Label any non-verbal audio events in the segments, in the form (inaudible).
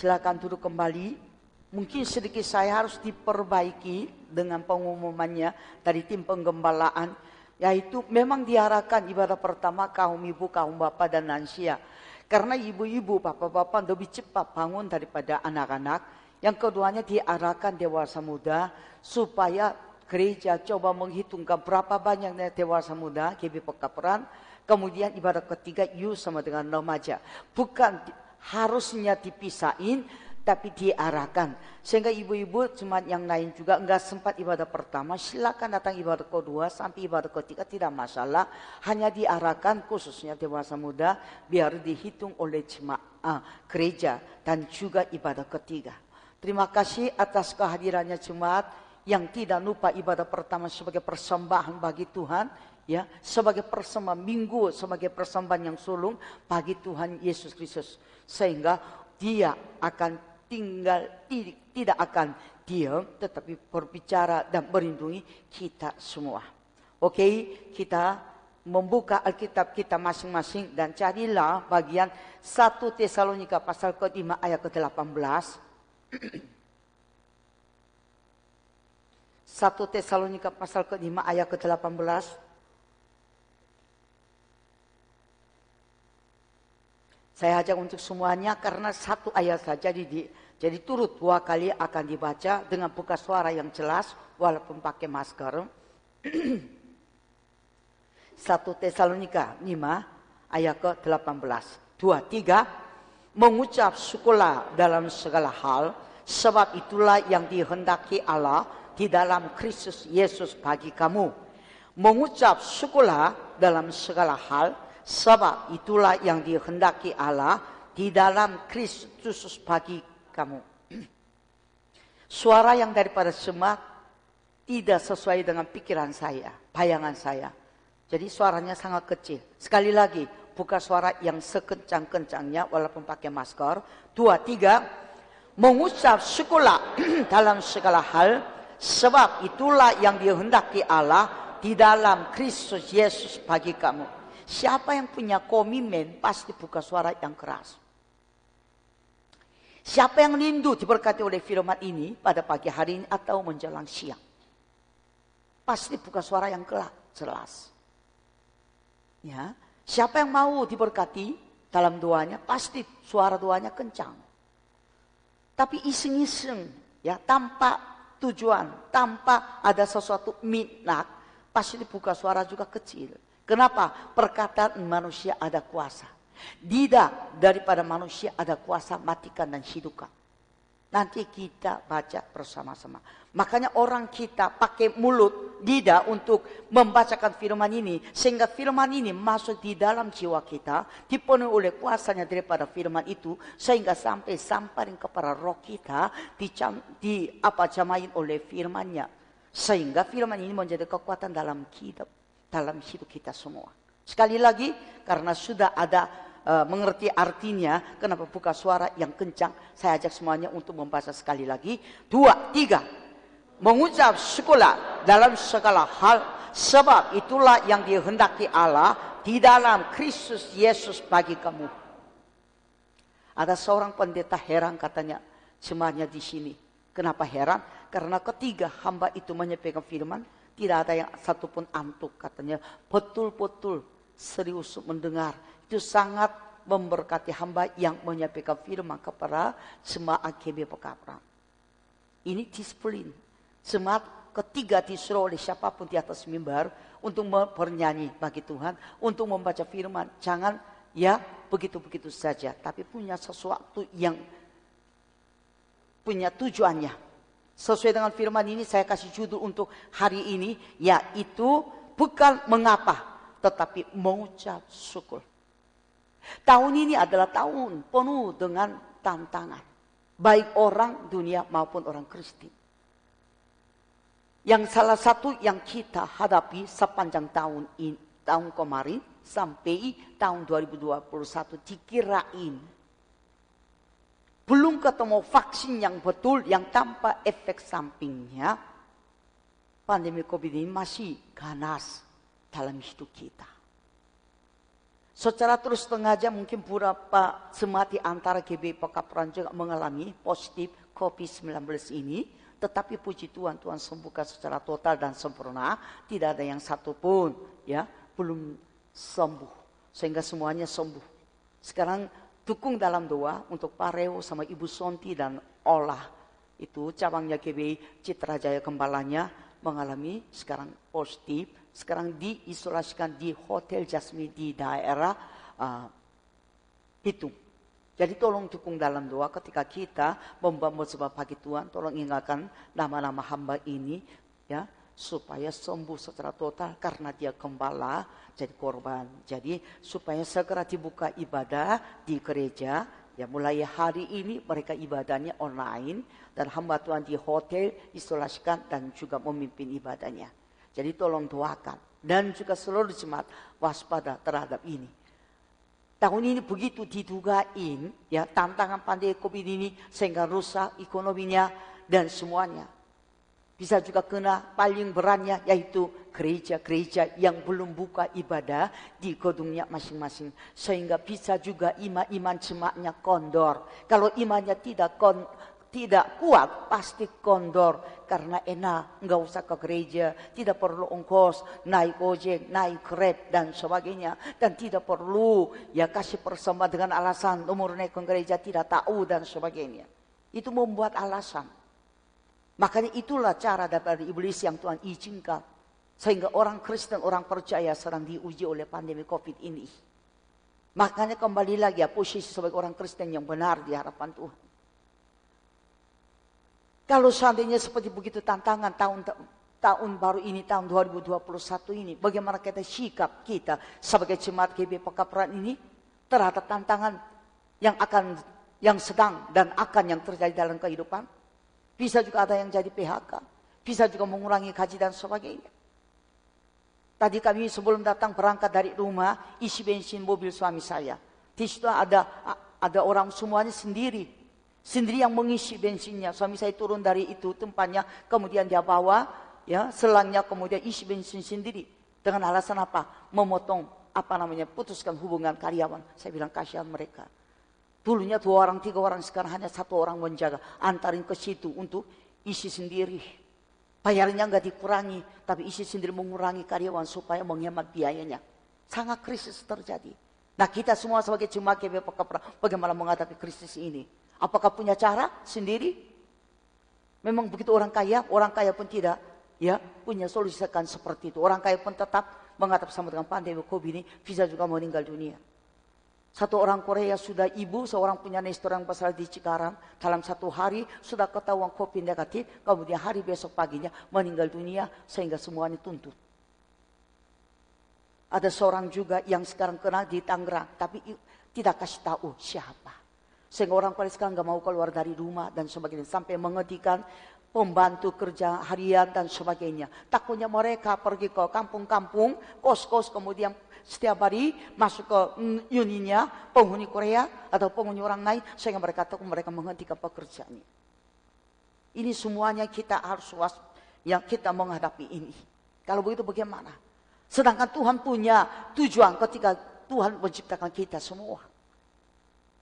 Silakan duduk kembali. Mungkin sedikit saya harus diperbaiki dengan pengumumannya dari tim penggembalaan. Yaitu memang diarahkan ibadah pertama kaum ibu, kaum bapak dan lansia. Karena ibu-ibu, bapak-bapak lebih cepat bangun daripada anak-anak. Yang keduanya diarahkan dewasa muda supaya gereja coba menghitungkan berapa banyak dewasa muda, Pekaperan. Kemudian ibadah ketiga, you sama dengan remaja. Bukan harusnya dipisahin, tapi diarahkan. Sehingga ibu-ibu cuma yang lain juga enggak sempat ibadah pertama, silakan datang ibadah kedua sampai ibadah ketiga tidak masalah. Hanya diarahkan khususnya dewasa muda biar dihitung oleh jemaah gereja dan juga ibadah ketiga. Terima kasih atas kehadirannya jemaat yang tidak lupa ibadah pertama sebagai persembahan bagi Tuhan ya sebagai persembahan minggu sebagai persembahan yang sulung bagi Tuhan Yesus Kristus sehingga dia akan tinggal tidak akan diam tetapi berbicara dan melindungi kita semua. Oke, okay, kita membuka Alkitab kita masing-masing dan carilah bagian 1 Tesalonika pasal ke-5 ayat ke-18. 1 (clears throat) Tesalonika pasal ke-5 ayat ke-18. Saya ajak untuk semuanya karena satu ayat saja di, jadi turut dua kali akan dibaca dengan buka suara yang jelas walaupun pakai masker. (clears throat) Satu Tesalonika 5 ayat ke-18. Dua, tiga. Mengucap syukurlah dalam segala hal. Sebab itulah yang dihendaki Allah di dalam Kristus Yesus bagi kamu. Mengucap syukurlah dalam segala hal. Sebab itulah yang dihendaki Allah di dalam Kristus bagi kamu. Suara yang daripada semak tidak sesuai dengan pikiran saya, bayangan saya. Jadi suaranya sangat kecil. Sekali lagi, buka suara yang sekencang-kencangnya walaupun pakai masker. Dua, tiga, mengucap syukurlah (clears throat) dalam segala hal. Sebab itulah yang dihendaki Allah di dalam Kristus Yesus bagi kamu. Siapa yang punya komitmen pasti buka suara yang keras. Siapa yang rindu diberkati oleh firman ini pada pagi hari ini atau menjelang siang? Pasti buka suara yang kelak, jelas. Ya, siapa yang mau diberkati dalam doanya, pasti suara doanya kencang. Tapi iseng-iseng, ya, tanpa tujuan, tanpa ada sesuatu minat, pasti dibuka suara juga kecil. Kenapa? Perkataan manusia ada kuasa. Tidak daripada manusia ada kuasa matikan dan hidupkan. Nanti kita baca bersama-sama. Makanya orang kita pakai mulut, lidah untuk membacakan firman ini. Sehingga firman ini masuk di dalam jiwa kita. Dipenuhi oleh kuasanya daripada firman itu. Sehingga sampai sampai kepada roh kita. Dicam, di apa jamain oleh firmannya. Sehingga firman ini menjadi kekuatan dalam hidup. Dalam hidup kita semua. Sekali lagi, karena sudah ada uh, mengerti artinya, kenapa buka suara yang kencang. Saya ajak semuanya untuk membaca sekali lagi. Dua, tiga. Mengucap syukurlah dalam segala hal. Sebab itulah yang dihendaki Allah di dalam Kristus Yesus bagi kamu. Ada seorang pendeta heran katanya semuanya di sini. Kenapa heran? Karena ketiga hamba itu menyampaikan firman, tidak ada yang satupun antuk katanya. Betul-betul serius mendengar itu sangat memberkati hamba yang menyampaikan firman kepada semua AKB Pekapra. Ini disiplin. Semat ketiga disuruh oleh siapa pun di atas mimbar untuk bernyanyi bagi Tuhan, untuk membaca firman. Jangan ya begitu-begitu saja, tapi punya sesuatu yang punya tujuannya. Sesuai dengan firman ini saya kasih judul untuk hari ini, yaitu bukan mengapa, tetapi mengucap syukur. Tahun ini adalah tahun penuh dengan tantangan. Baik orang dunia maupun orang Kristen. Yang salah satu yang kita hadapi sepanjang tahun ini, tahun kemarin sampai tahun 2021 dikirain belum ketemu vaksin yang betul yang tanpa efek sampingnya pandemi COVID ini masih ganas dalam hidup kita. Secara terus sengaja mungkin beberapa semati antara GB Pekapuran juga mengalami positif COVID-19 ini. Tetapi puji Tuhan, Tuhan sembuhkan secara total dan sempurna. Tidak ada yang satu pun ya belum sembuh. Sehingga semuanya sembuh. Sekarang dukung dalam doa untuk Pak Reo sama Ibu Sonti dan Olah. Itu cabangnya GB Citra Jaya Kembalanya mengalami sekarang positif sekarang diisolasikan di Hotel Jasmine di daerah uh, Hitung. Jadi tolong dukung dalam doa ketika kita membangun sebab pagi Tuhan, tolong ingatkan nama-nama hamba ini ya supaya sembuh secara total karena dia gembala jadi korban. Jadi supaya segera dibuka ibadah di gereja ya mulai hari ini mereka ibadahnya online dan hamba Tuhan di hotel isolasikan dan juga memimpin ibadahnya. Jadi tolong doakan. Dan juga seluruh jemaat waspada terhadap ini. Tahun ini begitu didugain ya tantangan pandemi COVID ini sehingga rusak ekonominya dan semuanya. Bisa juga kena paling beratnya yaitu gereja-gereja yang belum buka ibadah di gedungnya masing-masing. Sehingga bisa juga iman-iman jemaatnya kondor. Kalau imannya tidak kon tidak kuat pasti kondor karena enak nggak usah ke gereja tidak perlu ongkos naik ojek naik grab dan sebagainya dan tidak perlu ya kasih persembahan dengan alasan umur naik ke gereja tidak tahu dan sebagainya itu membuat alasan makanya itulah cara dari iblis yang Tuhan izinkan. Sehingga orang Kristen orang percaya sedang diuji oleh pandemi covid ini. Makanya kembali lagi ya posisi sebagai orang Kristen yang benar di hadapan Tuhan. Kalau seandainya seperti begitu tantangan tahun tahun baru ini tahun 2021 ini bagaimana kita sikap kita sebagai jemaat GB Pekapran ini terhadap tantangan yang akan yang sedang dan akan yang terjadi dalam kehidupan bisa juga ada yang jadi PHK bisa juga mengurangi gaji dan sebagainya tadi kami sebelum datang berangkat dari rumah isi bensin mobil suami saya di situ ada ada orang semuanya sendiri Sendiri yang mengisi bensinnya. Suami saya turun dari itu tempatnya, kemudian dia bawa ya selangnya, kemudian isi bensin sendiri. Dengan alasan apa? Memotong apa namanya putuskan hubungan karyawan. Saya bilang kasihan mereka. Dulunya dua orang, tiga orang, sekarang hanya satu orang menjaga. Antarin ke situ untuk isi sendiri. Bayarnya nggak dikurangi, tapi isi sendiri mengurangi karyawan supaya menghemat biayanya. Sangat krisis terjadi. Nah kita semua sebagai jemaat GBP bagaimana menghadapi krisis ini? Apakah punya cara sendiri? Memang begitu orang kaya, orang kaya pun tidak ya punya solusi seperti itu. Orang kaya pun tetap mengatap sama dengan pandemi COVID ini bisa juga meninggal dunia. Satu orang Korea sudah ibu, seorang punya restoran besar di Cikarang. Dalam satu hari sudah ketahuan COVID negatif, kemudian hari besok paginya meninggal dunia sehingga semuanya tuntut. Ada seorang juga yang sekarang kena di Tangerang, tapi tidak kasih tahu siapa. Sehingga orang Palestina nggak mau keluar dari rumah dan sebagainya. Sampai menghentikan pembantu kerja harian dan sebagainya. Takutnya mereka pergi ke kampung-kampung, kos-kos kemudian setiap hari masuk ke uninya penghuni Korea atau penghuni orang lain sehingga mereka takut mereka menghentikan pekerjaannya. Ini semuanya kita harus was yang kita menghadapi ini. Kalau begitu bagaimana? Sedangkan Tuhan punya tujuan ketika Tuhan menciptakan kita semua.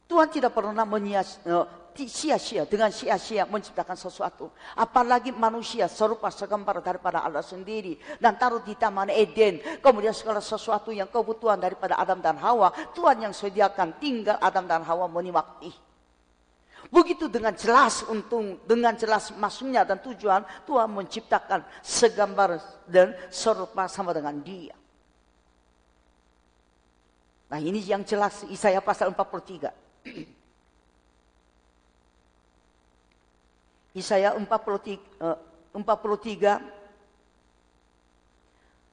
Tuhan tidak pernah sia-sia dengan sia-sia menciptakan sesuatu. Apalagi manusia serupa segambar daripada Allah sendiri. Dan taruh di taman Eden. Kemudian segala sesuatu yang kebutuhan daripada Adam dan Hawa. Tuhan yang sediakan tinggal Adam dan Hawa menikmati. Begitu dengan jelas untung, dengan jelas maksudnya dan tujuan Tuhan menciptakan segambar dan serupa sama dengan dia. Nah ini yang jelas Isaiah pasal 43. (clears throat) Isaya 43, 43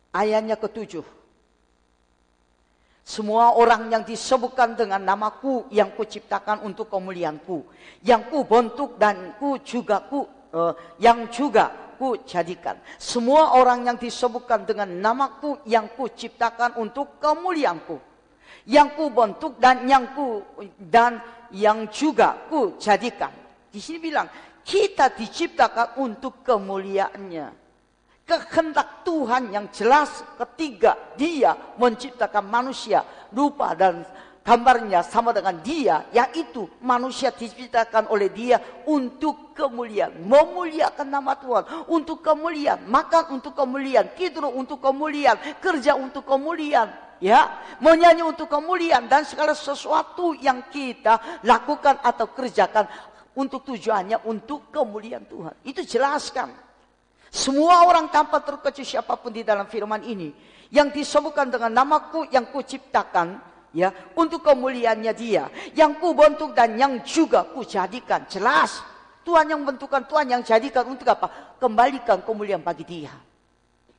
ayatnya ketujuh. Semua orang yang disebutkan dengan namaku yang kuciptakan untuk kemuliaanku. Yang ku bentuk dan ku juga ku, uh, yang juga ku jadikan. Semua orang yang disebutkan dengan namaku yang kuciptakan untuk kemuliaanku yang ku bentuk dan yang ku dan yang juga ku jadikan. Di sini bilang kita diciptakan untuk kemuliaannya. kehendak Tuhan yang jelas ketiga dia menciptakan manusia. Rupa dan gambarnya sama dengan dia yaitu manusia diciptakan oleh dia untuk kemuliaan. Memuliakan nama Tuhan untuk kemuliaan. Makan untuk kemuliaan tidur untuk kemuliaan kerja untuk kemuliaan ya. Menyanyi untuk kemuliaan dan segala sesuatu yang kita lakukan atau kerjakan untuk tujuannya untuk kemuliaan Tuhan. Itu jelaskan. Semua orang tanpa terkecuali siapa pun di dalam firman ini yang disebutkan dengan namaku yang kuciptakan ya untuk kemuliaannya dia yang ku bentuk dan yang juga ku jadikan jelas. Tuhan yang bentukkan Tuhan yang jadikan untuk apa? Kembalikan kemuliaan bagi dia.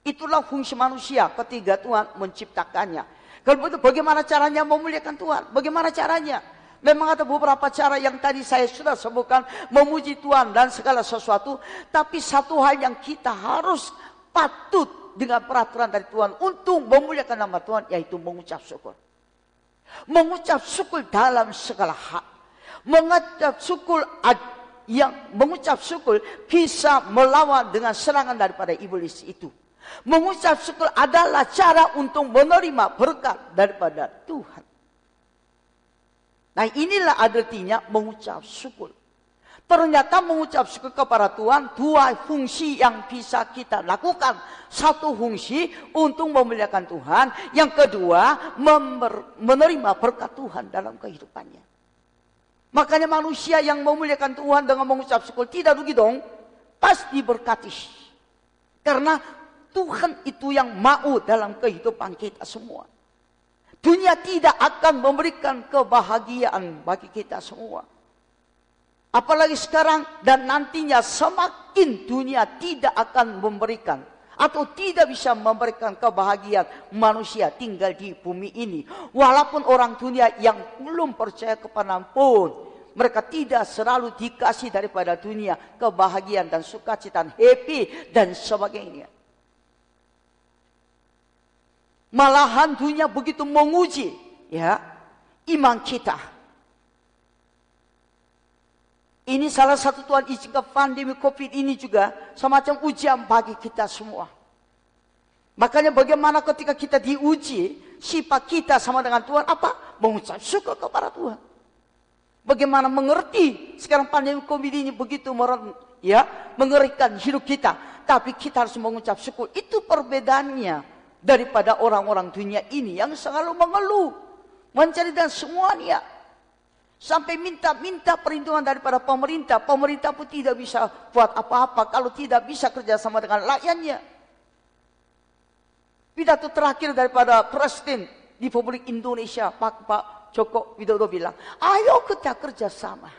Itulah fungsi manusia ketika Tuhan menciptakannya. Kalau begitu bagaimana caranya memuliakan Tuhan? Bagaimana caranya Memang ada beberapa cara yang tadi saya sudah sebutkan. Memuji Tuhan dan segala sesuatu. Tapi satu hal yang kita harus patut dengan peraturan dari Tuhan. Untuk memuliakan nama Tuhan. Yaitu mengucap syukur. Mengucap syukur dalam segala hal. Mengucap syukur yang mengucap syukur bisa melawan dengan serangan daripada iblis itu. Mengucap syukur adalah cara untuk menerima berkat daripada Tuhan. Nah inilah artinya mengucap syukur. Ternyata mengucap syukur kepada Tuhan dua fungsi yang bisa kita lakukan. Satu fungsi untuk memuliakan Tuhan. Yang kedua menerima berkat Tuhan dalam kehidupannya. Makanya manusia yang memuliakan Tuhan dengan mengucap syukur tidak rugi dong. Pasti berkati. Karena Tuhan itu yang mau dalam kehidupan kita semua. Dunia tidak akan memberikan kebahagiaan bagi kita semua. Apalagi sekarang dan nantinya semakin dunia tidak akan memberikan atau tidak bisa memberikan kebahagiaan manusia tinggal di bumi ini. Walaupun orang dunia yang belum percaya kepada pun mereka tidak selalu dikasih daripada dunia kebahagiaan dan sukacita, happy dan sebagainya. Malahan dunia begitu menguji ya iman kita. Ini salah satu Tuhan izinkan pandemi COVID ini juga semacam ujian bagi kita semua. Makanya bagaimana ketika kita diuji, sifat kita sama dengan Tuhan apa? Mengucap syukur kepada Tuhan. Bagaimana mengerti sekarang pandemi COVID ini begitu ya mengerikan hidup kita, tapi kita harus mengucap syukur. Itu perbedaannya daripada orang-orang dunia ini yang selalu mengeluh, mencari dan semuanya. Sampai minta-minta perlindungan daripada pemerintah. Pemerintah pun tidak bisa buat apa-apa kalau tidak bisa kerjasama dengan rakyatnya. Pidato terakhir daripada Presiden di Republik Indonesia, Pak, Pak Joko Widodo bilang, ayo kita kerjasama.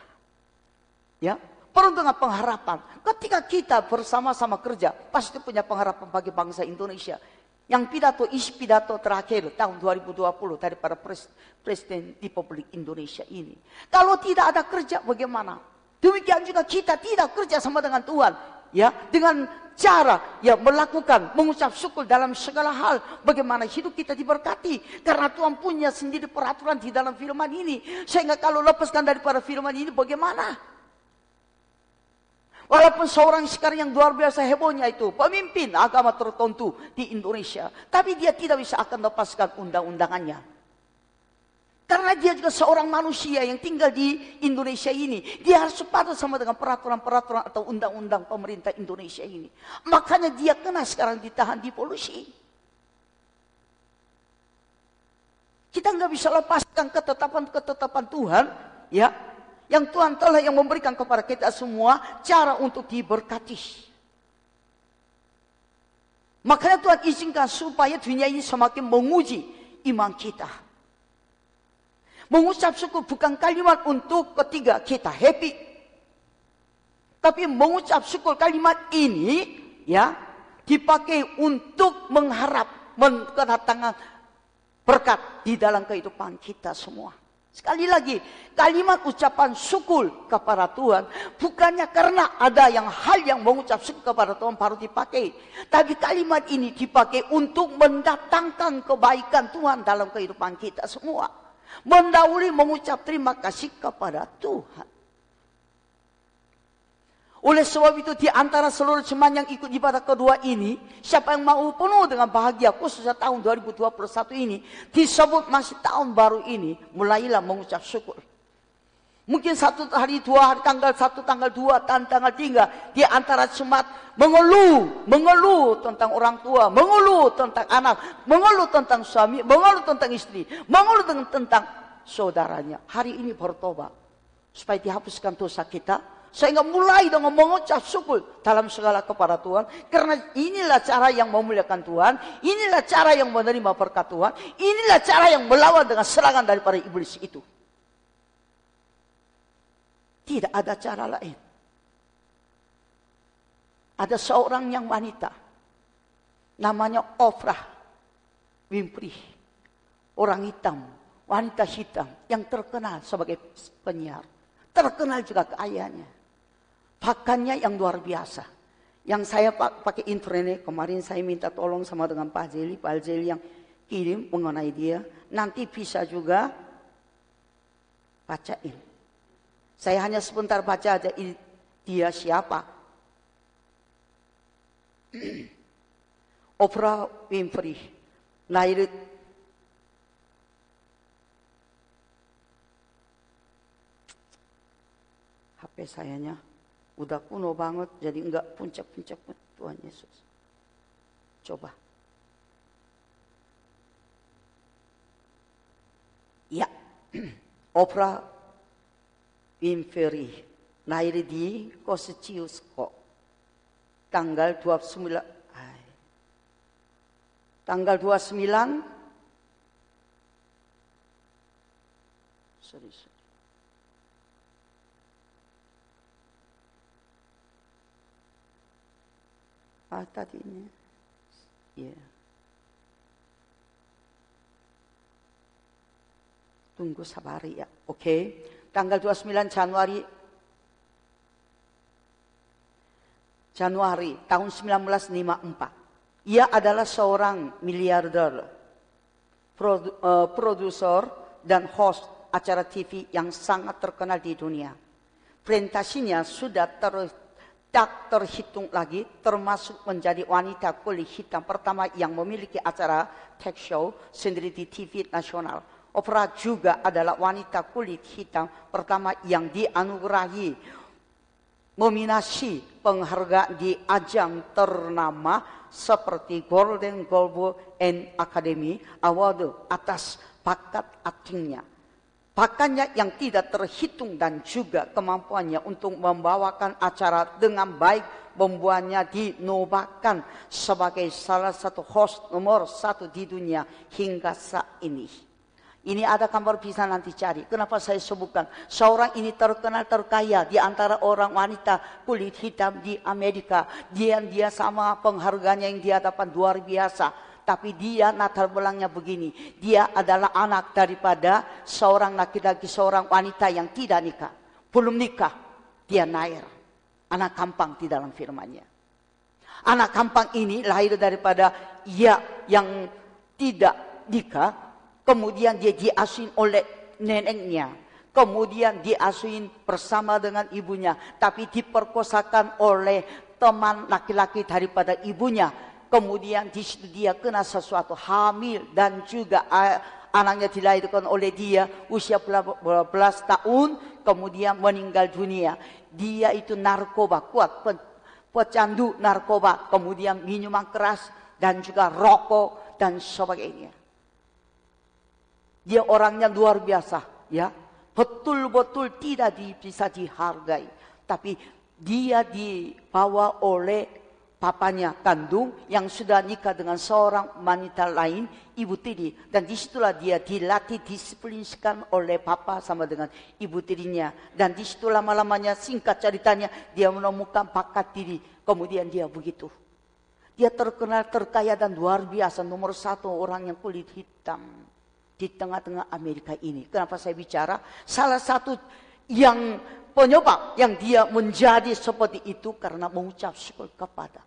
Ya, perlu dengan pengharapan. Ketika kita bersama-sama kerja, pasti punya pengharapan bagi bangsa Indonesia. Yang pidato isi pidato terakhir tahun 2020 daripada pres, Presiden Republik Indonesia ini. Kalau tidak ada kerja bagaimana? Demikian juga kita tidak kerja sama dengan Tuhan. Ya, dengan cara ya melakukan mengucap syukur dalam segala hal bagaimana hidup kita diberkati karena Tuhan punya sendiri peraturan di dalam firman ini sehingga kalau lepaskan daripada firman ini bagaimana Walaupun seorang sekarang yang luar biasa hebohnya itu pemimpin agama tertentu di Indonesia, tapi dia tidak bisa akan lepaskan undang-undangannya. Karena dia juga seorang manusia yang tinggal di Indonesia ini. Dia harus sepatu sama dengan peraturan-peraturan atau undang-undang pemerintah Indonesia ini. Makanya dia kena sekarang ditahan di polisi. Kita nggak bisa lepaskan ketetapan-ketetapan Tuhan, ya yang Tuhan telah yang memberikan kepada kita semua cara untuk diberkati. Makanya Tuhan izinkan supaya dunia ini semakin menguji iman kita. Mengucap syukur bukan kalimat untuk ketiga kita happy. Tapi mengucap syukur kalimat ini ya dipakai untuk mengharap kedatangan berkat di dalam kehidupan kita semua. Sekali lagi, kalimat ucapan syukur kepada Tuhan bukannya karena ada yang hal yang mengucap syukur kepada Tuhan baru dipakai. Tapi kalimat ini dipakai untuk mendatangkan kebaikan Tuhan dalam kehidupan kita semua. Mendahului mengucap terima kasih kepada Tuhan. Oleh sebab itu di antara seluruh jemaat yang ikut ibadah kedua ini, siapa yang mau penuh dengan bahagia khususnya tahun 2021 ini, disebut masih tahun baru ini, mulailah mengucap syukur. Mungkin satu hari, dua hari, tanggal satu, tanggal dua, dan tanggal tiga. Di antara jemaat mengeluh, mengeluh tentang orang tua, mengeluh tentang anak, mengeluh tentang suami, mengeluh tentang istri, mengeluh tentang, tentang saudaranya. Hari ini bertobat. Supaya dihapuskan dosa kita, sehingga mulai dengan mengucap syukur dalam segala kepada Tuhan. Karena inilah cara yang memuliakan Tuhan. Inilah cara yang menerima berkat Tuhan. Inilah cara yang melawan dengan serangan daripada iblis itu. Tidak ada cara lain. Ada seorang yang wanita. Namanya Ofrah Winfrey. Orang hitam. Wanita hitam yang terkenal sebagai penyiar. Terkenal juga keayaannya pakannya yang luar biasa. Yang saya pakai internet kemarin saya minta tolong sama dengan Pak Jeli, Pak Jeli yang kirim mengenai dia. Nanti bisa juga bacain. Saya hanya sebentar baca aja dia siapa. (clears throat) Oprah Winfrey lahir HP sayanya Udah kuno banget, jadi enggak puncak-puncak Tuhan Yesus. Coba. Ya, Oprah Winfrey lahir di kok. tanggal 29 ay, tanggal 29 sorry, sorry. Ah, tadi ini. Ya. Tunggu sabar ya. Oke. Okay. Tanggal 29 Januari Januari tahun 1954. Ia adalah seorang miliarder, produ, uh, produser dan host acara TV yang sangat terkenal di dunia. Prestasinya sudah ter, tak terhitung lagi termasuk menjadi wanita kulit hitam pertama yang memiliki acara talk show sendiri di TV nasional. Oprah juga adalah wanita kulit hitam pertama yang dianugerahi nominasi penghargaan di ajang ternama seperti Golden Globe and Academy Award atas bakat aktingnya. Pakannya yang tidak terhitung dan juga kemampuannya untuk membawakan acara dengan baik membuatnya dinobatkan sebagai salah satu host nomor satu di dunia hingga saat ini. Ini ada gambar bisa nanti cari. Kenapa saya sebutkan? Seorang ini terkenal terkaya di antara orang wanita kulit hitam di Amerika. Dia dia sama penghargaannya yang dia dapat luar biasa tapi dia natal belangnya begini. Dia adalah anak daripada seorang laki-laki, seorang wanita yang tidak nikah. Belum nikah. Dia nair. Anak kampang di dalam firmannya. Anak kampang ini lahir daripada ia yang tidak nikah. Kemudian dia diasuhin oleh neneknya. Kemudian diasuhin bersama dengan ibunya. Tapi diperkosakan oleh teman laki-laki daripada ibunya Kemudian di situ dia kena sesuatu hamil dan juga anaknya dilahirkan oleh dia usia belas tahun kemudian meninggal dunia. Dia itu narkoba kuat, pecandu narkoba, kemudian minuman keras dan juga rokok dan sebagainya. Dia orangnya luar biasa, ya. Betul-betul tidak bisa dihargai. Tapi dia dibawa oleh papanya kandung yang sudah nikah dengan seorang wanita lain, ibu tiri. Dan di situlah dia dilatih, disiplinkan oleh papa sama dengan ibu tirinya. Dan di situ lama-lamanya singkat ceritanya dia menemukan bakat diri. Kemudian dia begitu. Dia terkenal terkaya dan luar biasa nomor satu orang yang kulit hitam di tengah-tengah Amerika ini. Kenapa saya bicara? Salah satu yang penyebab yang dia menjadi seperti itu karena mengucap syukur kepada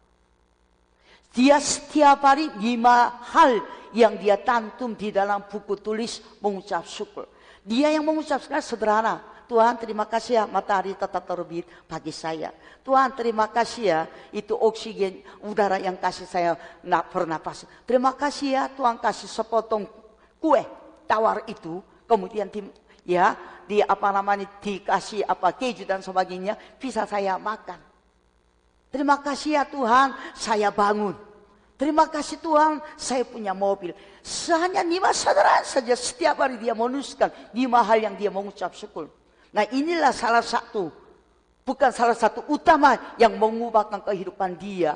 dia setiap hari lima hal yang dia tantum di dalam buku tulis mengucap syukur. Dia yang mengucapkan sederhana. Tuhan terima kasih ya matahari tetap terbit pagi saya. Tuhan terima kasih ya itu oksigen udara yang kasih saya nak bernapas. Terima kasih ya Tuhan kasih sepotong kue tawar itu. Kemudian di, ya di apa namanya dikasih apa keju dan sebagainya bisa saya makan. Terima kasih ya Tuhan saya bangun. Terima kasih Tuhan, saya punya mobil. Hanya lima saudara saja setiap hari dia menuliskan lima hal yang dia mengucap syukur. Nah inilah salah satu, bukan salah satu utama yang mengubahkan kehidupan dia.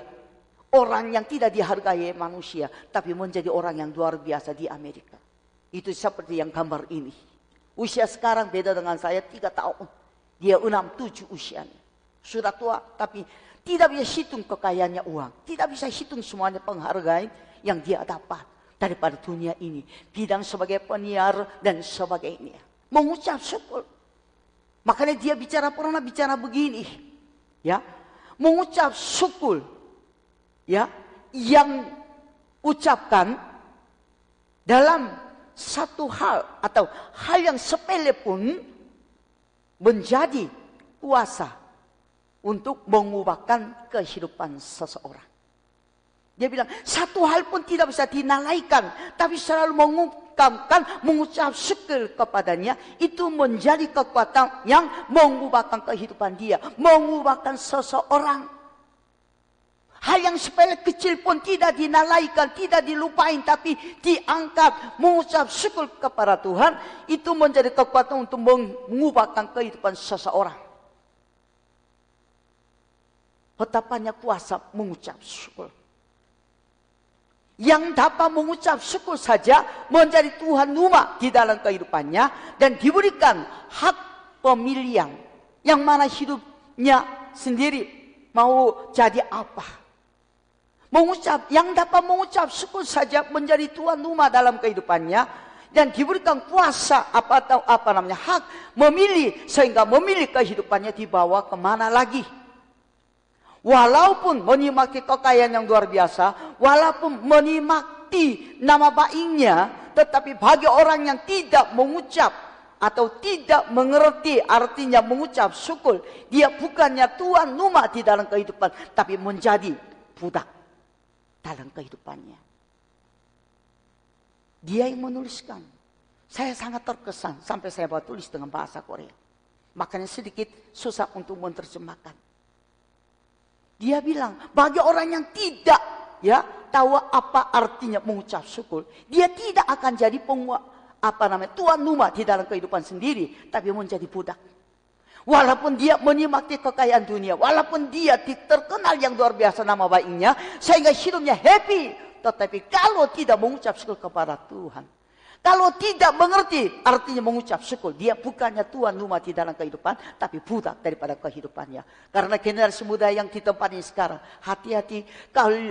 Orang yang tidak dihargai manusia, tapi menjadi orang yang luar biasa di Amerika. Itu seperti yang gambar ini. Usia sekarang beda dengan saya tiga tahun. Dia enam tujuh usianya. Sudah tua, tapi tidak bisa hitung kekayaannya uang. Tidak bisa hitung semuanya penghargaan yang dia dapat daripada dunia ini. Bidang sebagai penyiar dan sebagainya. Mengucap syukur. Makanya dia bicara pernah bicara begini. Ya. Mengucap syukur. Ya. Yang ucapkan dalam satu hal atau hal yang sepele pun menjadi kuasa untuk mengubahkan kehidupan seseorang. Dia bilang, satu hal pun tidak bisa dinalaikan, tapi selalu mengungkapkan, mengucap syukur kepadanya, itu menjadi kekuatan yang mengubahkan kehidupan dia, mengubahkan seseorang. Hal yang sepele kecil pun tidak dinalaikan, tidak dilupain, tapi diangkat, mengucap syukur kepada Tuhan, itu menjadi kekuatan untuk mengubahkan kehidupan seseorang. Betapanya kuasa mengucap syukur. Yang dapat mengucap syukur saja menjadi Tuhan rumah di dalam kehidupannya dan diberikan hak pemilihan yang mana hidupnya sendiri mau jadi apa. Mengucap yang dapat mengucap syukur saja menjadi Tuhan rumah dalam kehidupannya dan diberikan kuasa apa atau apa namanya hak memilih sehingga memilih kehidupannya dibawa ke mana lagi. Walaupun menikmati kekayaan yang luar biasa, walaupun menikmati nama baiknya, tetapi bagi orang yang tidak mengucap atau tidak mengerti artinya mengucap syukur, dia bukannya tuan rumah di dalam kehidupan, tapi menjadi budak dalam kehidupannya. Dia yang menuliskan. Saya sangat terkesan sampai saya buat tulis dengan bahasa Korea. Makanya sedikit susah untuk menerjemahkan. Dia bilang, bagi orang yang tidak ya tahu apa artinya mengucap syukur, dia tidak akan jadi penguat apa namanya tuan rumah di dalam kehidupan sendiri, tapi menjadi budak. Walaupun dia menikmati kekayaan dunia, walaupun dia terkenal yang luar biasa nama baiknya, sehingga hidupnya happy, tetapi kalau tidak mengucap syukur kepada Tuhan, kalau tidak mengerti artinya mengucap syukur. Dia bukannya tuan rumah di dalam kehidupan. Tapi budak daripada kehidupannya. Karena generasi muda yang di sekarang. Hati-hati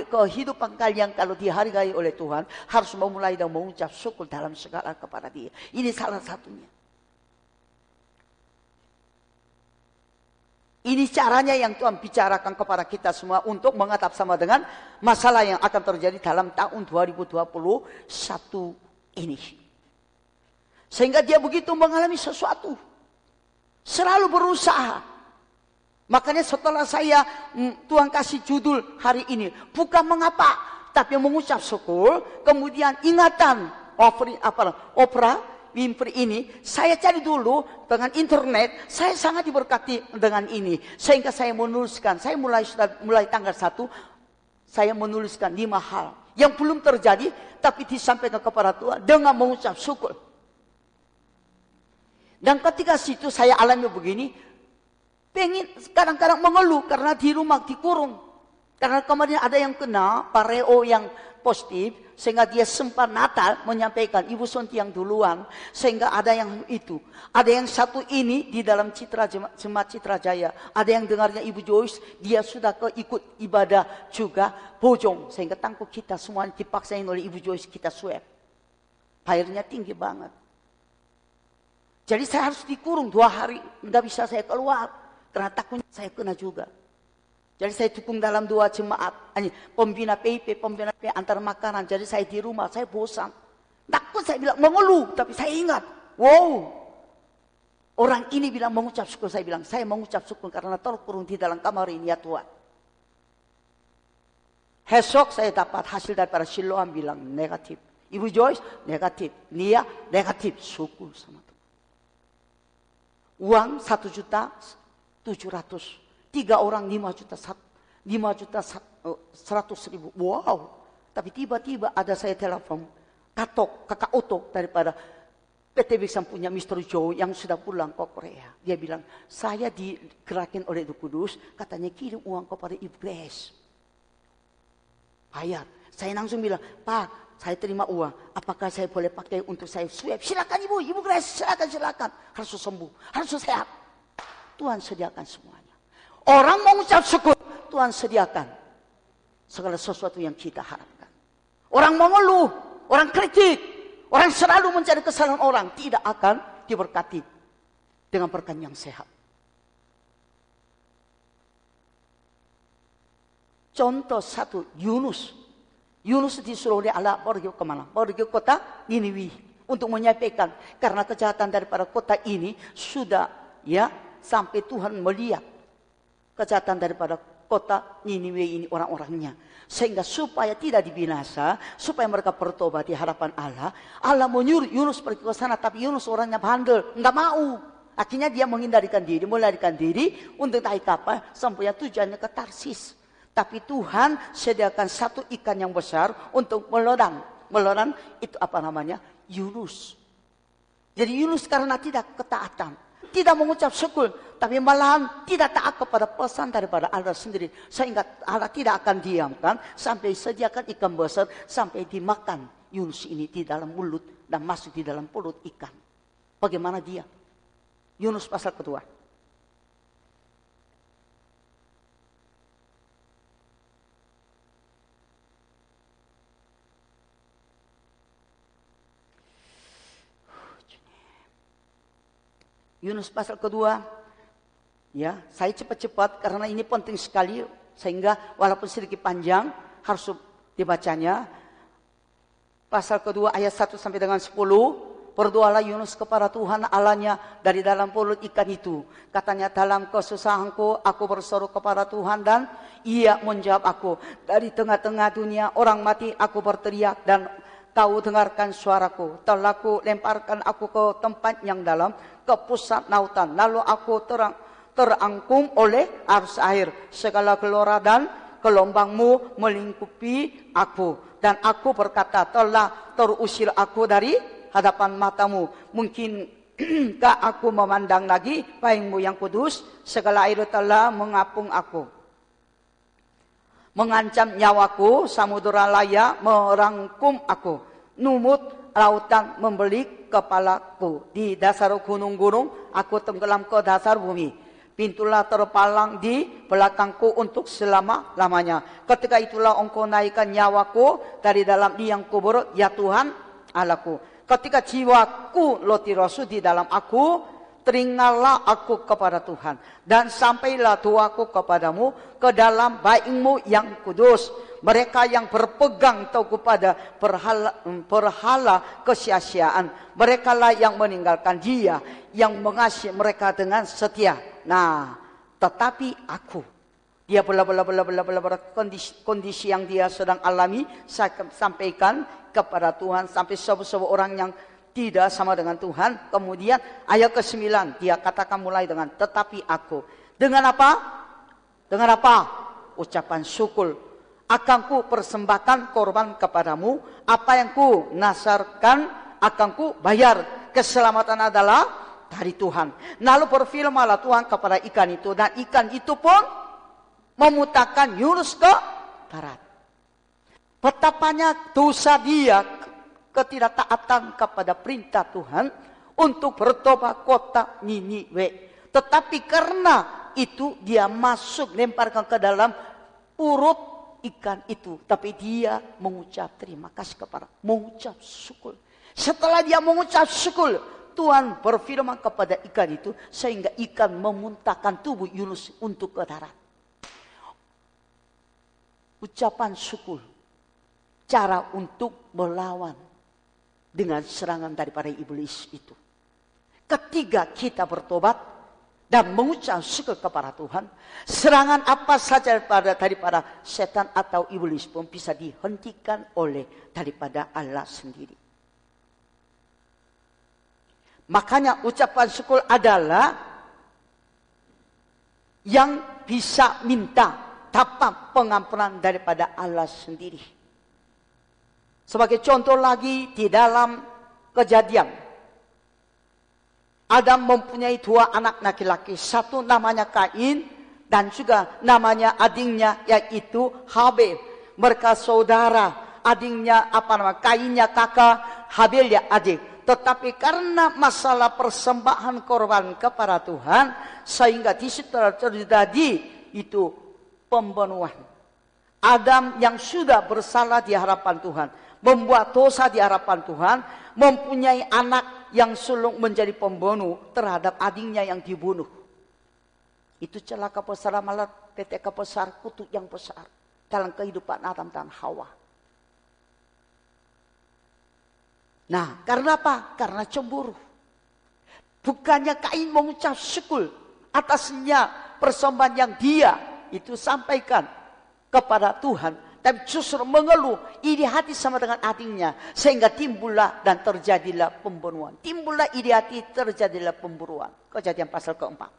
kehidupan kalian kalau dihargai oleh Tuhan. Harus memulai dan mengucap syukur dalam segala kepada dia. Ini salah satunya. Ini caranya yang Tuhan bicarakan kepada kita semua untuk mengatap sama dengan masalah yang akan terjadi dalam tahun 2021 ini. Sehingga dia begitu mengalami sesuatu. Selalu berusaha. Makanya setelah saya mm, Tuhan kasih judul hari ini. Bukan mengapa. Tapi mengucap syukur. Kemudian ingatan. Apa, opera Winfrey ini. Saya cari dulu dengan internet. Saya sangat diberkati dengan ini. Sehingga saya menuliskan. Saya mulai mulai tanggal 1. Saya menuliskan lima hal. Yang belum terjadi. Tapi disampaikan kepada Tuhan. Dengan mengucap syukur. Dan ketika situ saya alami begini, pengen kadang-kadang mengeluh karena di rumah dikurung. Karena kemarin ada yang kena pareo yang positif, sehingga dia sempat Natal menyampaikan Ibu Sonti yang duluan, sehingga ada yang itu. Ada yang satu ini di dalam Citra Jemaat Citra Jaya, ada yang dengarnya Ibu Joyce, dia sudah ke ikut ibadah juga bojong, sehingga tangkup kita semua dipaksain oleh Ibu Joyce kita swab. Airnya tinggi banget. Jadi saya harus dikurung dua hari, nggak bisa saya keluar karena takutnya saya kena juga. Jadi saya dukung dalam dua jemaat, pembina PIP, pembina PIP antar makanan. Jadi saya di rumah, saya bosan. Takut saya bilang mengeluh, tapi saya ingat, wow, Orang ini bilang mengucap syukur, saya bilang saya mengucap syukur karena terkurung di dalam kamar ini ya Tuhan. Esok saya dapat hasil daripada Siloam bilang negatif. Ibu Joyce negatif, Nia negatif, syukur sama Tuhan. Uang satu juta tujuh ratus, tiga orang lima juta lima juta oh, seratus ribu. Wow, tapi tiba-tiba ada saya telepon katok kakak otok daripada PT Biksan punya Mr. Joe yang sudah pulang ke Korea. Dia bilang, saya digerakkan oleh Duh Kudus, katanya kirim uang kepada Ibu Grace. Bayar. Saya langsung bilang, Pak, saya terima uang. Apakah saya boleh pakai untuk saya swab? Silakan Ibu, Ibu Grace, silakan, silakan. Harus sembuh, harus sehat. Tuhan sediakan semuanya. Orang mengucap syukur, Tuhan sediakan segala sesuatu yang kita harapkan. Orang mengeluh, orang kritik, Orang selalu mencari kesalahan orang tidak akan diberkati dengan berkat yang sehat. Contoh satu, Yunus. Yunus disuruh oleh Allah pergi ke mana? Pergi ke kota Niniwi untuk menyampaikan karena kejahatan daripada kota ini sudah ya sampai Tuhan melihat kejahatan daripada kota Niniwe ini orang-orangnya. Sehingga supaya tidak dibinasa, supaya mereka bertobat di hadapan Allah, Allah menyuruh Yunus pergi ke sana, tapi Yunus orangnya bandel, nggak mau. Akhirnya dia menghindarikan diri, melarikan diri untuk naik kapal sampai tujuannya ke Tarsis. Tapi Tuhan sediakan satu ikan yang besar untuk melodang. Melodang itu apa namanya? Yunus. Jadi Yunus karena tidak ketaatan, tidak mengucap syukur, tapi malahan tidak taat kepada pesan daripada Allah sendiri. Sehingga Allah tidak akan diamkan sampai sediakan ikan besar sampai dimakan Yunus ini di dalam mulut dan masuk di dalam perut ikan. Bagaimana dia? Yunus pasal kedua. Yunus pasal kedua. Ya, saya cepat-cepat karena ini penting sekali sehingga walaupun sedikit panjang harus dibacanya. Pasal kedua ayat 1 sampai dengan 10. Berdoalah Yunus kepada Tuhan Allahnya dari dalam pulut ikan itu. Katanya dalam kesusahanku aku berseru kepada Tuhan dan ia menjawab aku. Dari tengah-tengah dunia orang mati aku berteriak dan kau dengarkan suaraku. Telah ku lemparkan aku ke tempat yang dalam ke pusat lautan. Lalu aku terang, terangkum oleh arus air. Segala gelora dan gelombangmu melingkupi aku. Dan aku berkata, telah terusir aku dari hadapan matamu. Mungkinkah (clears throat) aku memandang lagi baikmu yang kudus? Segala air telah mengapung aku. Mengancam nyawaku, samudera layak merangkum aku. Numut lautan membelik kepalaku. Di dasar gunung-gunung aku tenggelam ke dasar bumi. Pintulah terpalang di belakangku untuk selama-lamanya. Ketika itulah engkau naikkan nyawaku dari dalam liang kubur, ya Tuhan Allahku. Ketika jiwaku lotirosu di dalam aku, teringatlah aku kepada Tuhan. Dan sampailah tuaku kepadamu ke dalam baikmu yang kudus mereka yang berpegang teguh pada perhala, perhala kesia-siaan. Mereka lah yang meninggalkan dia, yang mengasihi mereka dengan setia. Nah, tetapi aku, dia bela bela bela bela bela, bela kondisi, kondisi yang dia sedang alami, saya sampaikan kepada Tuhan sampai sebuah orang yang tidak sama dengan Tuhan. Kemudian ayat ke-9 dia katakan mulai dengan tetapi aku. Dengan apa? Dengan apa? Ucapan syukur akan ku persembahkan korban kepadamu, apa yang ku nasarkan akan ku bayar. Keselamatan adalah dari Tuhan. Lalu berfirmanlah Tuhan kepada ikan itu dan ikan itu pun memutakan Yunus ke darat. Betapanya dosa dia ketidaktaatan kepada perintah Tuhan untuk bertobat kota Niniwe. Tetapi karena itu dia masuk lemparkan ke dalam urut ikan itu. Tapi dia mengucap terima kasih kepada, mengucap syukur. Setelah dia mengucap syukur, Tuhan berfirman kepada ikan itu sehingga ikan memuntahkan tubuh Yunus untuk ke darat. Ucapan syukur, cara untuk melawan dengan serangan daripada iblis itu. Ketika kita bertobat dan mengucap syukur kepada Tuhan, serangan apa saja daripada, daripada setan atau iblis pun bisa dihentikan oleh daripada Allah sendiri. Makanya ucapan syukur adalah yang bisa minta tapak pengampunan daripada Allah sendiri. Sebagai contoh lagi di dalam kejadian. Adam mempunyai dua anak laki-laki. Satu namanya Kain dan juga namanya adingnya yaitu Habel. Mereka saudara. Adingnya apa nama? Kainnya kakak, Habel ya adik. Tetapi karena masalah persembahan korban kepada Tuhan, sehingga di situ terjadi itu pembunuhan. Adam yang sudah bersalah di hadapan Tuhan, membuat dosa di hadapan Tuhan, mempunyai anak yang sulung menjadi pembunuh terhadap adiknya yang dibunuh. Itu celaka besar malah PTK besar, kutuk yang besar dalam kehidupan Adam dan Hawa. Nah, karena apa? Karena cemburu. Bukannya Kain mengucap syukur atasnya persembahan yang dia itu sampaikan kepada Tuhan. Tapi justru mengeluh ide hati sama dengan adiknya. Sehingga timbullah dan terjadilah pembunuhan. Timbullah ide hati terjadilah pemburuan. Kejadian pasal keempat.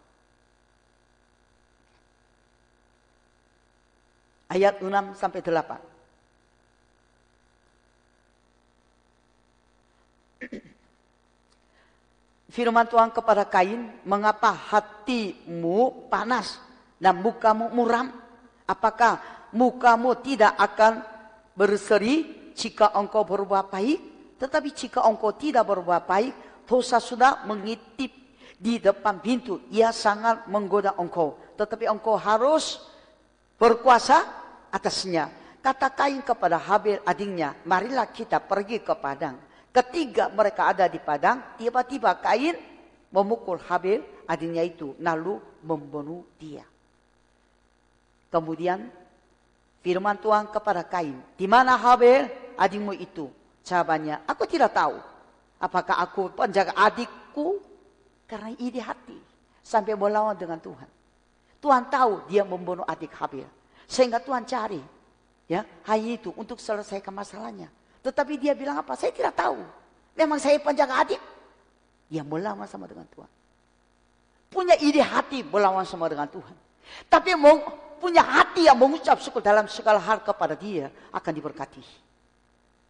Ayat 6 sampai 8. Firman Tuhan kepada Kain, mengapa hatimu panas dan mukamu muram? Apakah mukamu tidak akan berseri jika engkau berbuat baik? Tetapi jika engkau tidak berbuat baik, dosa sudah mengitip di depan pintu. Ia sangat menggoda engkau. Tetapi engkau harus berkuasa atasnya. Kata Kain kepada Habil adiknya, marilah kita pergi ke padang. Ketiga mereka ada di padang, tiba-tiba Kain memukul Habil, adiknya itu, lalu membunuh dia. Kemudian firman Tuhan kepada Kain, di mana Habil adikmu itu? Jawabannya, aku tidak tahu. Apakah aku penjaga adikku? Karena ide hati. Sampai melawan dengan Tuhan. Tuhan tahu dia membunuh adik Habil. Sehingga Tuhan cari. ya hanya itu untuk selesaikan masalahnya. Tetapi dia bilang apa? Saya tidak tahu. Memang saya penjaga adik. Dia melawan sama dengan Tuhan. Punya ide hati melawan sama dengan Tuhan. Tapi mau punya hati yang mengucap syukur dalam segala hal kepada dia akan diberkati.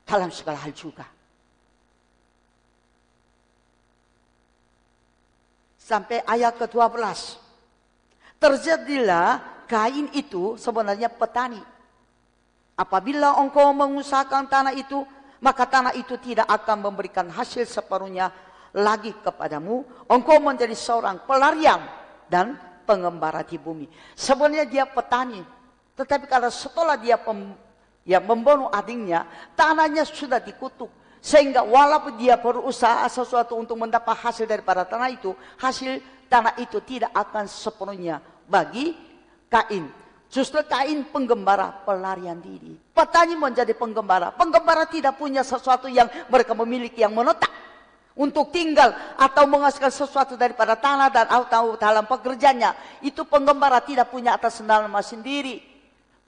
Dalam segala hal juga. Sampai ayat ke-12. Terjadilah kain itu sebenarnya petani Apabila engkau mengusahakan tanah itu, maka tanah itu tidak akan memberikan hasil separuhnya lagi kepadamu. Engkau menjadi seorang pelarian dan pengembara di bumi. Sebenarnya dia petani. Tetapi kalau setelah dia pem, ya membunuh adiknya, tanahnya sudah dikutuk. Sehingga walaupun dia berusaha sesuatu untuk mendapat hasil daripada tanah itu, hasil tanah itu tidak akan sepenuhnya bagi Kain. Justru Kain penggembara pelarian diri. Petani menjadi penggembara. Penggembara tidak punya sesuatu yang mereka memiliki yang menetap. Untuk tinggal atau menghasilkan sesuatu daripada tanah dan atau dalam pekerjaannya. Itu penggembara tidak punya atas nama sendiri.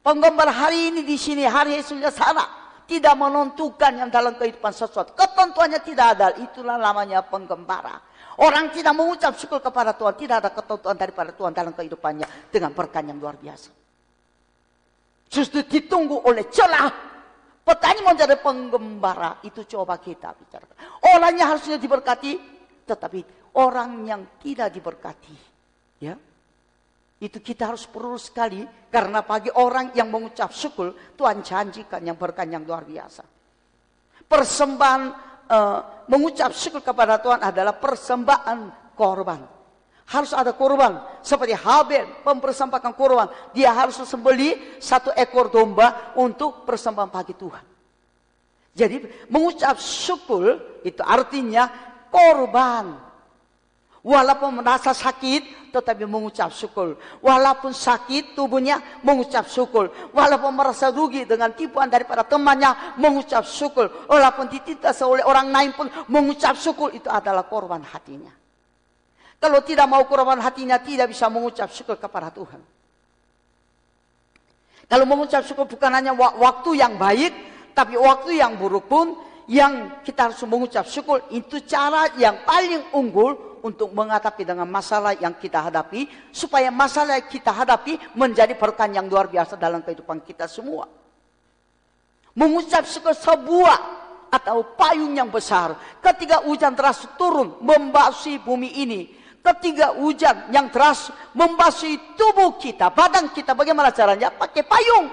Penggembara hari ini di sini, hari esoknya sana. Tidak menentukan yang dalam kehidupan sesuatu. Ketentuannya tidak ada. Itulah namanya penggembara. Orang tidak mengucap syukur kepada Tuhan. Tidak ada ketentuan daripada Tuhan dalam kehidupannya. Dengan berkat yang luar biasa. Justru ditunggu oleh celah. Petani menjadi penggembara. Itu coba kita bicara. Orangnya harusnya diberkati. Tetapi orang yang tidak diberkati. Ya. Itu kita harus perlu sekali. Karena bagi orang yang mengucap syukur. Tuhan janjikan yang berkat yang luar biasa. Persembahan uh, mengucap syukur kepada Tuhan adalah persembahan korban. Harus ada korban. Seperti Habel mempersembahkan korban. Dia harus sembeli satu ekor domba untuk persembahan bagi Tuhan. Jadi mengucap syukur itu artinya korban. Walaupun merasa sakit, tetapi mengucap syukur. Walaupun sakit tubuhnya, mengucap syukur. Walaupun merasa rugi dengan tipuan daripada temannya, mengucap syukur. Walaupun ditindas oleh orang lain pun, mengucap syukur. Itu adalah korban hatinya. Kalau tidak mau korban hatinya tidak bisa mengucap syukur kepada Tuhan. Kalau mengucap syukur bukan hanya waktu yang baik, tapi waktu yang buruk pun yang kita harus mengucap syukur itu cara yang paling unggul untuk menghadapi dengan masalah yang kita hadapi supaya masalah yang kita hadapi menjadi berkah yang luar biasa dalam kehidupan kita semua. Mengucap syukur sebuah atau payung yang besar ketika hujan deras turun membasuh bumi ini ketika hujan yang deras membasuh tubuh kita, badan kita, bagaimana caranya? Pakai payung.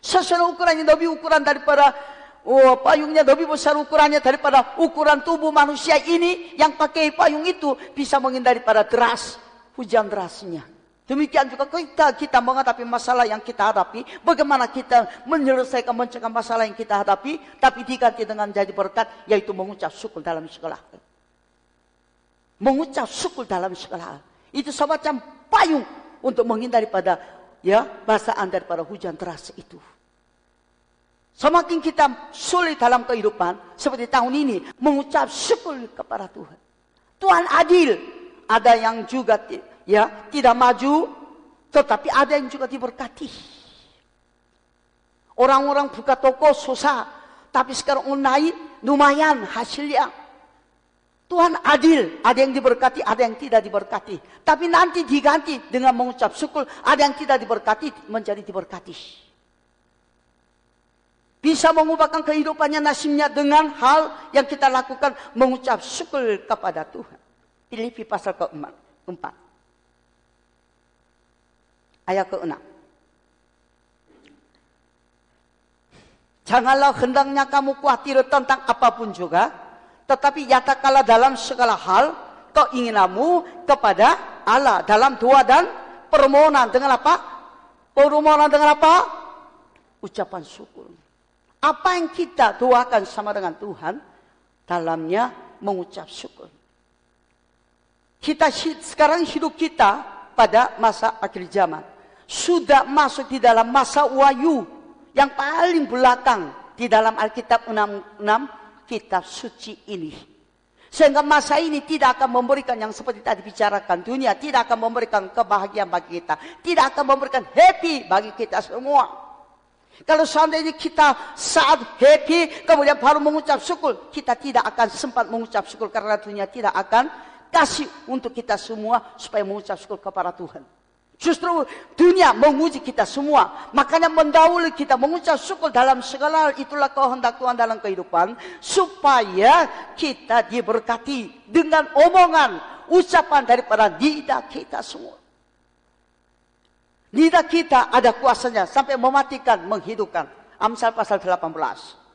Sesuai ukurannya lebih ukuran daripada oh, payungnya lebih besar ukurannya daripada ukuran tubuh manusia ini yang pakai payung itu bisa menghindari pada deras hujan derasnya. Demikian juga kita kita menghadapi masalah yang kita hadapi, bagaimana kita menyelesaikan mencegah masalah yang kita hadapi, tapi diganti dengan jadi berkat, yaitu mengucap syukur dalam segala hal mengucap syukur dalam segala hal. Itu semacam payung untuk menghindari pada ya basaan daripada hujan deras itu. Semakin kita sulit dalam kehidupan seperti tahun ini mengucap syukur kepada Tuhan. Tuhan adil. Ada yang juga ya tidak maju, tetapi ada yang juga diberkati. Orang-orang buka toko susah, tapi sekarang online lumayan hasilnya. Tuhan adil, ada yang diberkati, ada yang tidak diberkati. Tapi nanti diganti dengan mengucap syukur, ada yang tidak diberkati menjadi diberkati. Bisa mengubahkan kehidupannya nasibnya dengan hal yang kita lakukan mengucap syukur kepada Tuhan. Filipi pasal keempat. Ayat keenam. Janganlah hendaknya kamu khawatir tentang apa pun juga tetapi nyatakanlah dalam segala hal keinginanmu kepada Allah dalam doa dan permohonan dengan apa? Permohonan dengan apa? Ucapan syukur. Apa yang kita doakan sama dengan Tuhan dalamnya mengucap syukur. Kita sekarang hidup kita pada masa akhir zaman sudah masuk di dalam masa wahyu yang paling belakang di dalam Alkitab 66 kitab suci ini. Sehingga masa ini tidak akan memberikan yang seperti tadi bicarakan. Dunia tidak akan memberikan kebahagiaan bagi kita. Tidak akan memberikan happy bagi kita semua. Kalau seandainya kita saat happy kemudian baru mengucap syukur. Kita tidak akan sempat mengucap syukur karena dunia tidak akan kasih untuk kita semua supaya mengucap syukur kepada Tuhan. Justru dunia menguji kita semua. Makanya mendahului kita mengucap syukur dalam segala hal. Itulah kehendak Tuhan dalam kehidupan. Supaya kita diberkati dengan omongan, ucapan daripada lidah kita semua. Lidah kita ada kuasanya sampai mematikan, menghidupkan. Amsal pasal 18.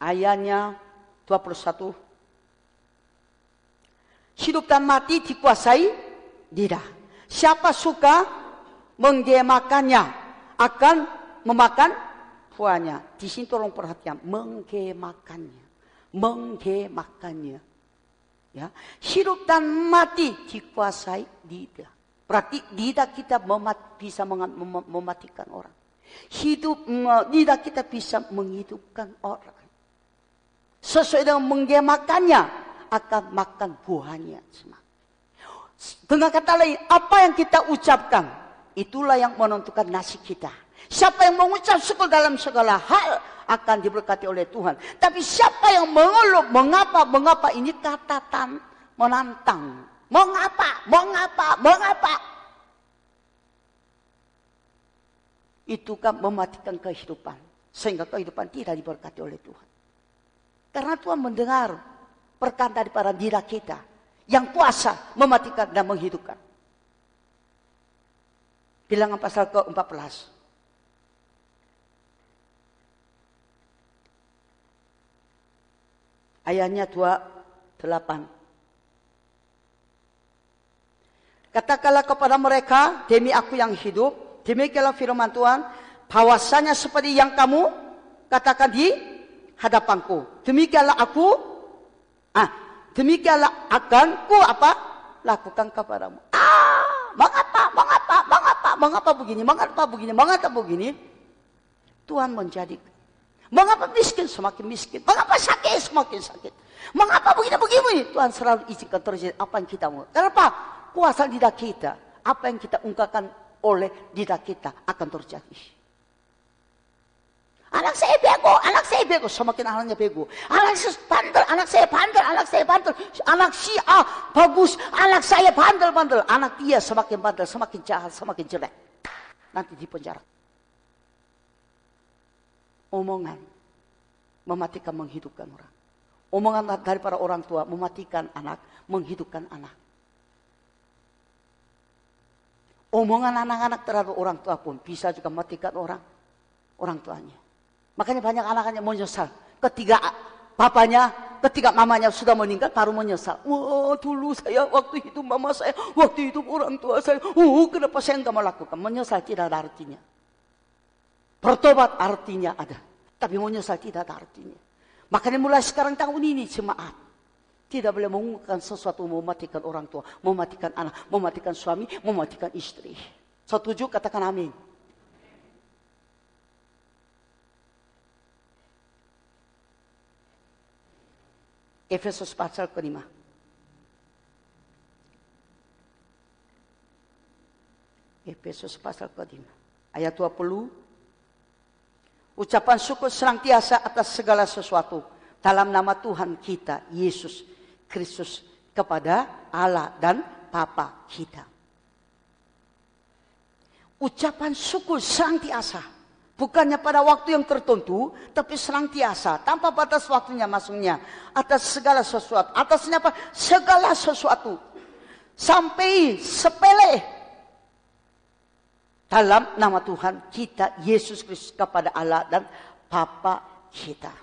Ayatnya 21. Hidup dan mati dikuasai lidah. Siapa suka menggemakannya akan memakan buahnya. Di sini tolong perhatian, menggemakannya. Menggemakannya. Ya, hidup dan mati dikuasai lidah. Berarti lidah kita memat, bisa mematikan orang. Hidup lidah kita bisa menghidupkan orang. Sesuai dengan menggemakannya akan makan buahnya. Dengan kata lain, apa yang kita ucapkan, itulah yang menentukan nasib kita. Siapa yang mengucap syukur dalam segala hal akan diberkati oleh Tuhan. Tapi siapa yang mengeluh, mengapa, mengapa, ini kata tan, menantang. Mengapa, mengapa, mengapa. Itu kan mematikan kehidupan. Sehingga kehidupan tidak diberkati oleh Tuhan. Karena Tuhan mendengar perkataan daripada diri kita yang kuasa mematikan dan menghidupkan. Bilangan pasal ke-14. Ayatnya 28. Katakanlah kepada mereka, demi aku yang hidup, demikianlah firman Tuhan, bahwasanya seperti yang kamu katakan di hadapanku. Demikianlah aku, ah, demikianlah akan ku apa? Lakukan kepadamu. Ah, mengapa, mengapa, mengapa, mengapa begini, mengapa begini, mengapa begini? Tuhan menjadi Mengapa miskin semakin miskin? Mengapa sakit semakin sakit? Mengapa begini begini? Tuhan selalu izinkan terjadi apa yang kita mau. Kenapa? Kuasa di kita. Apa yang kita ungkapkan oleh didak kita akan terjadi. Anak saya bego, anak saya bego, semakin anaknya bego. Anak saya bandel, anak saya bandel, anak saya bandel. Anak si A bagus, anak saya bandel-bandel. Anak dia semakin bandel, semakin jahat, semakin jelek. Nanti di penjara. Omongan mematikan menghidupkan orang. Omongan dari para orang tua mematikan anak, menghidupkan anak. Omongan anak-anak terhadap orang tua pun bisa juga matikan orang orang tuanya. Makanya banyak anak-anak menyesal. Ketika papanya, ketika mamanya sudah meninggal baru menyesal. Wah dulu saya waktu itu mama saya, waktu itu orang tua saya. Oh kenapa saya enggak melakukan? Menyesal tidak ada artinya. Bertobat artinya ada. Tapi menyesal tidak ada artinya. Makanya mulai sekarang tahun ini jemaat. Tidak boleh mengungkapkan sesuatu mematikan orang tua, mematikan anak, mematikan suami, mematikan istri. Setuju katakan amin. Efesus pasal kelima. Efesus pasal kelima. Ayat 20. Ucapan syukur senantiasa atas segala sesuatu. Dalam nama Tuhan kita, Yesus Kristus kepada Allah dan Papa kita. Ucapan syukur senantiasa. Bukannya pada waktu yang tertentu, tapi senantiasa. Tanpa batas waktunya masuknya. Atas segala sesuatu. Atasnya apa? Segala sesuatu. Sampai sepele. Dalam nama Tuhan kita, Yesus Kristus kepada Allah dan Papa kita.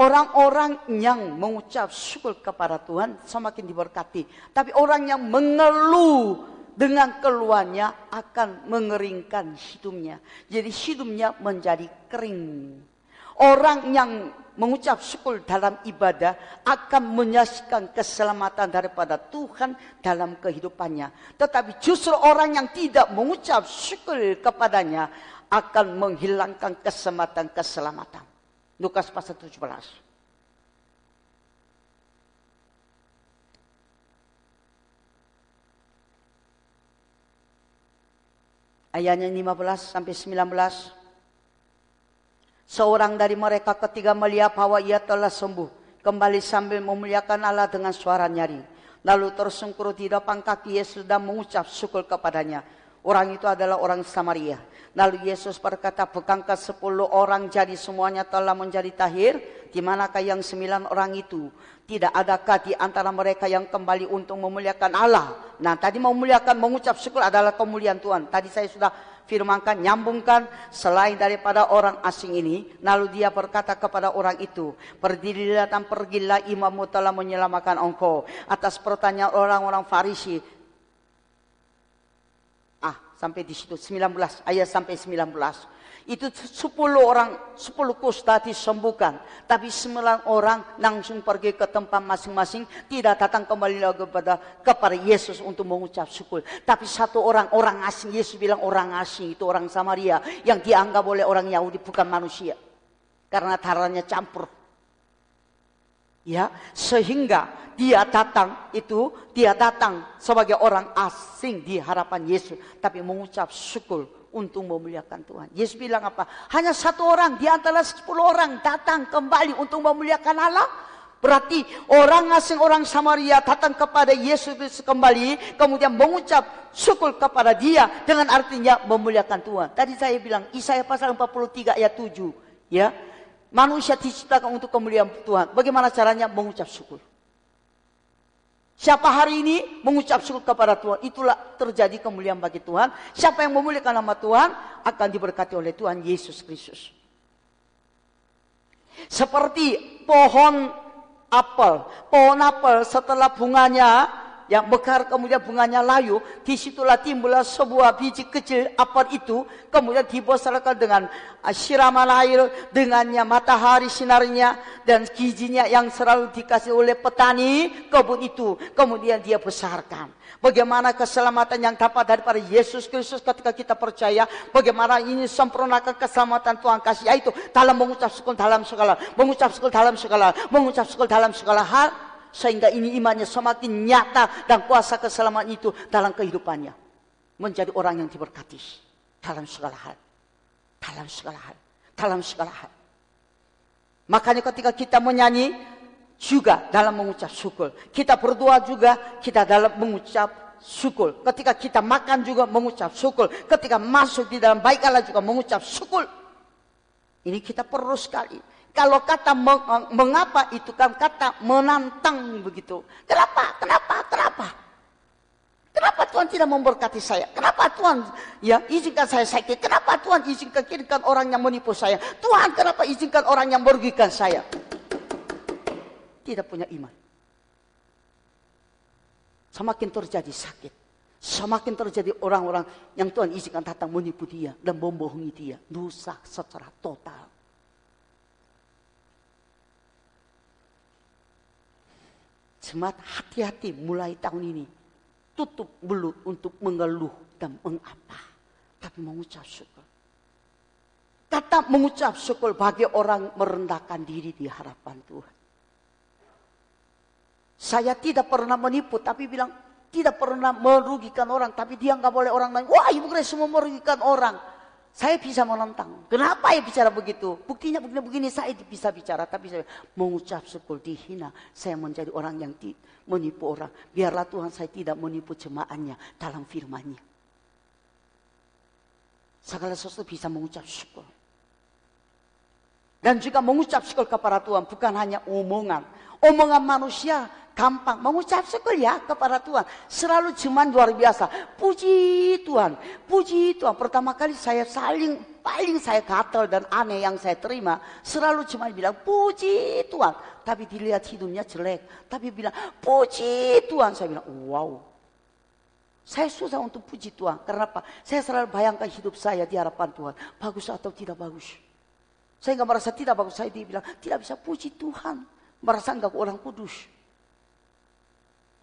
Orang-orang yang mengucap syukur kepada Tuhan semakin diberkati. Tapi orang yang mengeluh dengan keluhannya akan mengeringkan hidupnya. Jadi hidupnya menjadi kering. Orang yang mengucap syukur dalam ibadah akan menyaksikan keselamatan daripada Tuhan dalam kehidupannya. Tetapi justru orang yang tidak mengucap syukur kepadanya akan menghilangkan keselamatan-keselamatan. Lukas pasal 17. Ayatnya 15 sampai 19. Seorang dari mereka ketika melihat bahwa ia telah sembuh, kembali sambil memuliakan Allah dengan suara nyari. Lalu tersungkur di depan kaki Yesus dan mengucap syukur kepadanya. Orang itu adalah orang Samaria. Lalu Yesus berkata, bukankah sepuluh orang jadi semuanya telah menjadi tahir? Di manakah yang sembilan orang itu? Tidak adakah di antara mereka yang kembali untuk memuliakan Allah? Nah tadi memuliakan, mengucap syukur adalah kemuliaan Tuhan. Tadi saya sudah firmankan, nyambungkan selain daripada orang asing ini. Lalu dia berkata kepada orang itu, berdirilah dan pergilah imammu telah menyelamatkan engkau. Atas pertanyaan orang-orang Farisi, sampai di situ 19 ayat sampai 19 itu 10 orang 10 kusta disembuhkan. Tapi 9 orang langsung pergi ke tempat masing-masing tidak datang kembali lagi kepada kepada Yesus untuk mengucap syukur. Tapi satu orang orang asing Yesus bilang orang asing itu orang Samaria yang dianggap oleh orang Yahudi bukan manusia. Karena darahnya campur. Ya sehingga dia datang itu dia datang sebagai orang asing di harapan Yesus tapi mengucap syukur untuk memuliakan Tuhan. Yesus bilang apa? Hanya satu orang di antara sepuluh orang datang kembali untuk memuliakan Allah. Berarti orang asing orang Samaria datang kepada Yesus kembali kemudian mengucap syukur kepada dia dengan artinya memuliakan Tuhan. Tadi saya bilang Isaiah pasal 43 ayat 7 ya. Manusia diciptakan untuk kemuliaan Tuhan. Bagaimana caranya mengucap syukur? Siapa hari ini mengucap syukur kepada Tuhan, itulah terjadi kemuliaan bagi Tuhan. Siapa yang memuliakan nama Tuhan akan diberkati oleh Tuhan Yesus Kristus. Seperti pohon apel. Pohon apel setelah bunganya yang bekar kemudian bunganya layu, di situlah timbullah sebuah biji kecil apa itu, kemudian dibesarkan dengan ah, siraman air, dengannya matahari sinarnya, dan gizinya yang selalu dikasih oleh petani kebun itu, kemudian dia besarkan. Bagaimana keselamatan yang dapat daripada Yesus Kristus ketika kita percaya. Bagaimana ini sempurnakan keselamatan Tuhan kasih. Yaitu dalam mengucap syukur dalam segala. Mengucap syukur dalam segala. Mengucap syukur dalam segala hal. Sehingga ini imannya semakin nyata dan kuasa keselamatan itu dalam kehidupannya. Menjadi orang yang diberkati. Dalam segala hal. Dalam segala hal. Dalam segala hal. Makanya ketika kita menyanyi, juga dalam mengucap syukur. Kita berdoa juga kita dalam mengucap syukur. Ketika kita makan juga mengucap syukur. Ketika masuk di dalam baik Allah juga mengucap syukur. Ini kita perlu sekali. Kalau kata mengapa itu kan kata menantang begitu. Kenapa? Kenapa? Kenapa? Kenapa Tuhan tidak memberkati saya? Kenapa Tuhan ya izinkan saya sakit? Kenapa Tuhan izinkan izinkan orang yang menipu saya? Tuhan kenapa izinkan orang yang merugikan saya? tidak punya iman. Semakin terjadi sakit. Semakin terjadi orang-orang yang Tuhan izinkan datang menipu dia dan membohongi dia. Dosa secara total. Semat hati-hati mulai tahun ini. Tutup mulut untuk mengeluh dan mengapa. Tapi mengucap syukur. Kata mengucap syukur bagi orang merendahkan diri di hadapan Tuhan. Saya tidak pernah menipu, tapi bilang tidak pernah merugikan orang, tapi dia nggak boleh orang lain. Wah, ibu Grace semua merugikan orang. Saya bisa menentang. Kenapa ya bicara begitu? Buktinya begini, begini saya bisa bicara, tapi saya mengucap syukur dihina. Saya menjadi orang yang menipu orang. Biarlah Tuhan saya tidak menipu jemaahnya dalam firmannya. Segala sesuatu bisa mengucap syukur. Dan juga mengucap syukur kepada Tuhan bukan hanya omongan. Omongan manusia gampang mengucap syukur ya kepada Tuhan. Selalu cuman luar biasa. Puji Tuhan, puji Tuhan. Pertama kali saya saling paling saya gatal dan aneh yang saya terima. Selalu cuma bilang puji Tuhan. Tapi dilihat hidupnya jelek. Tapi bilang puji Tuhan. Saya bilang wow. Saya susah untuk puji Tuhan. Karena apa? Saya selalu bayangkan hidup saya di hadapan Tuhan. Bagus atau tidak bagus. Saya nggak merasa tidak bagus. Saya dibilang tidak bisa puji Tuhan. Merasa nggak orang kudus.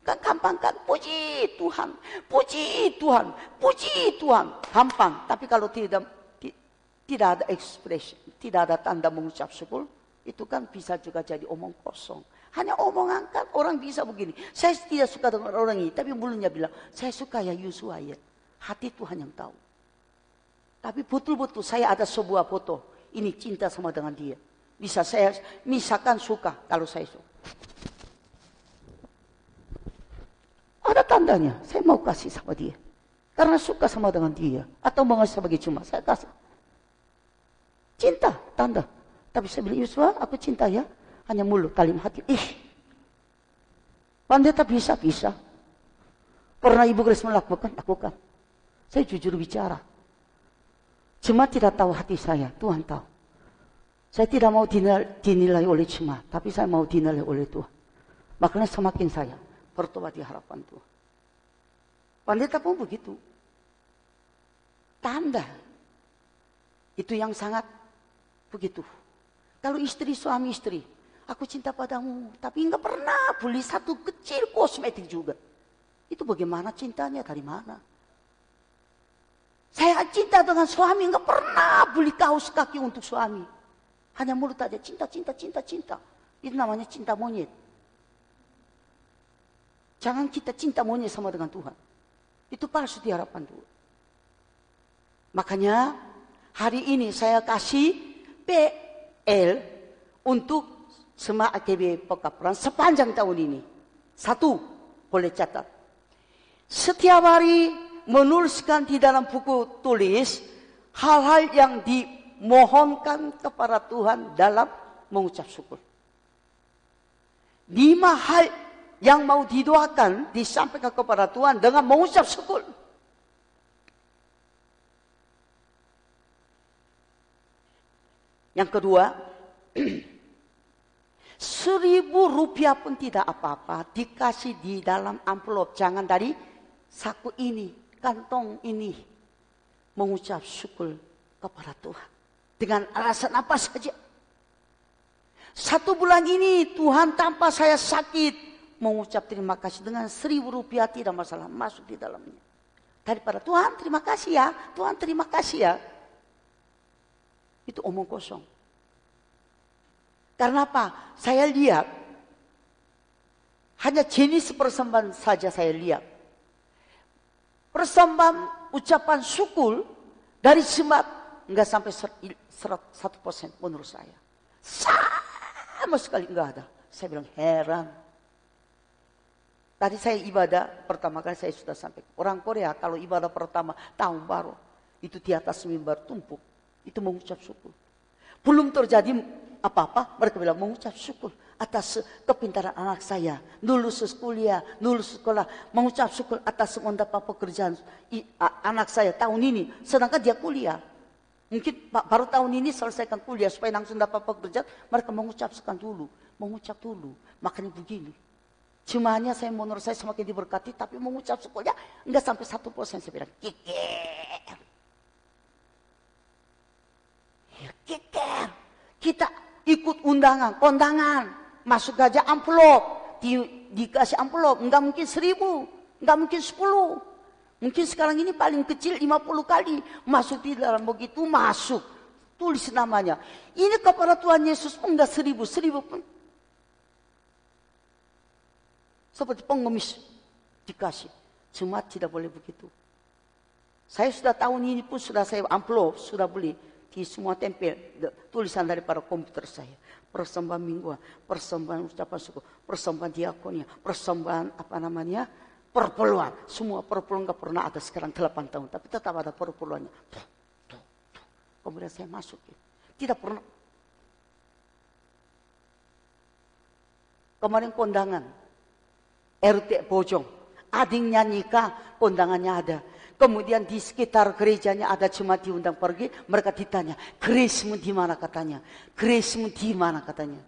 Kan gampang kan? Puji Tuhan, puji Tuhan, puji Tuhan. Gampang. Tapi kalau tidak tidak ada ekspresi, tidak ada tanda mengucap syukur, itu kan bisa juga jadi omong kosong. Hanya omongan kan orang bisa begini. Saya tidak suka dengan orang ini, tapi mulutnya bilang, saya suka ya Yusuf ya. Hati Tuhan yang tahu. Tapi betul-betul saya ada sebuah foto. Ini cinta sama dengan dia. Bisa saya misalkan suka kalau saya suka. Ada tandanya. Saya mau kasih sama dia. Karena suka sama dengan dia. Atau mengasihi sebagai cuma. Saya kasih. Cinta. Tanda. Tapi saya bilang, Yusuf, aku cinta ya. Hanya mulut, talim hati. Ih. Pandai tak bisa, bisa. Pernah Ibu Grace melakukan? Lakukan. Saya jujur bicara. Cuma tidak tahu hati saya. Tuhan tahu. Saya tidak mau dinilai, dinilai oleh cuma. Tapi saya mau dinilai oleh Tuhan. Makanya semakin saya bertobat di harapan Tuhan. Pendeta pun begitu. Tanda. Itu yang sangat begitu. Kalau istri suami istri, aku cinta padamu, tapi nggak pernah beli satu kecil kosmetik juga. Itu bagaimana cintanya dari mana? Saya cinta dengan suami, nggak pernah beli kaos kaki untuk suami. Hanya mulut aja cinta, cinta, cinta, cinta. Itu namanya cinta monyet. Jangan kita cinta monyet sama dengan Tuhan. Itu palsu di harapan Tuhan. Makanya hari ini saya kasih PL untuk semua AKB Pekapuran sepanjang tahun ini. Satu, boleh catat. Setiap hari menuliskan di dalam buku tulis hal-hal yang dimohonkan kepada Tuhan dalam mengucap syukur. Lima hal yang mau didoakan disampaikan kepada Tuhan dengan mengucap syukur. Yang kedua, (clears throat) Seribu rupiah pun tidak apa-apa. Dikasih di dalam amplop. Jangan dari saku ini, kantong ini. Mengucap syukur kepada Tuhan. Dengan alasan apa saja. Satu bulan ini Tuhan tanpa saya sakit. Mengucap terima kasih dengan seribu rupiah tidak masalah. Masuk di dalamnya. Daripada Tuhan terima kasih ya. Tuhan terima kasih ya. Itu omong kosong. Karena apa? Saya lihat hanya jenis persembahan saja saya lihat. Persembahan ucapan syukur dari semat enggak sampai satu persen menurut saya. Sama sekali enggak ada. Saya bilang heran. Tadi saya ibadah pertama kali saya sudah sampai. Orang Korea kalau ibadah pertama tahun baru itu di atas mimbar tumpuk itu mengucap syukur. Belum terjadi apa-apa, mereka bilang mengucap syukur atas kepintaran anak saya, lulus kuliah, lulus sekolah, mengucap syukur atas mendapat pekerjaan anak saya tahun ini, sedangkan dia kuliah. Mungkin baru tahun ini selesaikan kuliah supaya langsung dapat pekerjaan, mereka mengucapkan dulu, mengucap dulu. Makanya begini. Cuma hanya saya menurut saya semakin diberkati, tapi mengucap syukurnya enggak sampai satu persen. Saya bilang, kiker. Ya, kiker. Kita ikut undangan, kondangan, masuk aja amplop, di, dikasih amplop, enggak mungkin seribu, enggak mungkin sepuluh. Mungkin sekarang ini paling kecil 50 kali masuk di dalam begitu masuk. Tulis namanya. Ini kepada Tuhan Yesus pun enggak seribu, seribu pun. Seperti pengemis dikasih. Cuma tidak boleh begitu. Saya sudah tahun ini pun sudah saya amplop, sudah beli di semua tempel tulisan daripada komputer saya. Persembahan mingguan, persembahan ucapan syukur, persembahan diakonia, persembahan apa namanya, perpuluhan. Semua perpuluhan nggak pernah ada sekarang 8 tahun, tapi tetap ada perpuluhannya. Kemudian saya masuk. Tidak pernah. Kemarin kondangan, RT Bojong, adingnya nikah, kondangannya ada. Kemudian di sekitar gerejanya ada cuma diundang pergi, mereka ditanya, Grace-mu di mana katanya? Grace-mu di mana katanya?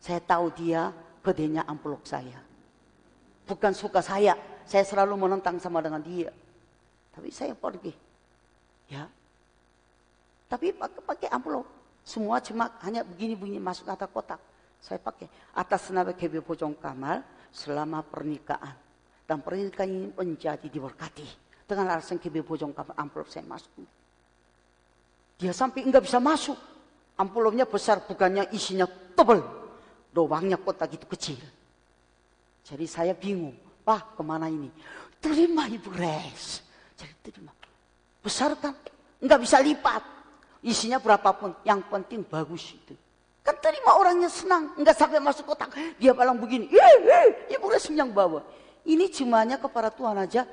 Saya tahu dia gedenya amplop saya. Bukan suka saya, saya selalu menentang sama dengan dia. Tapi saya pergi. Ya. Tapi pakai, pakai amplop. Semua cuma hanya begini-begini masuk kata kotak. Saya pakai atas nama KB Bojong Kamal selama pernikahan. Dan pernikahan ini menjadi diberkati dengan alasan KB Bojong amplop saya masuk. Dia sampai enggak bisa masuk. Amplopnya besar, bukannya isinya tebal. Lubangnya kotak gitu kecil. Jadi saya bingung. Pak, ke mana ini? Terima Ibu Res. Jadi terima. Besar kan? Enggak bisa lipat. Isinya berapapun. Yang penting bagus itu. Terima orangnya senang. Enggak sampai masuk kotak. Dia bilang begini. Ibu Res yang bawa. Ini cumanya kepada Tuhan aja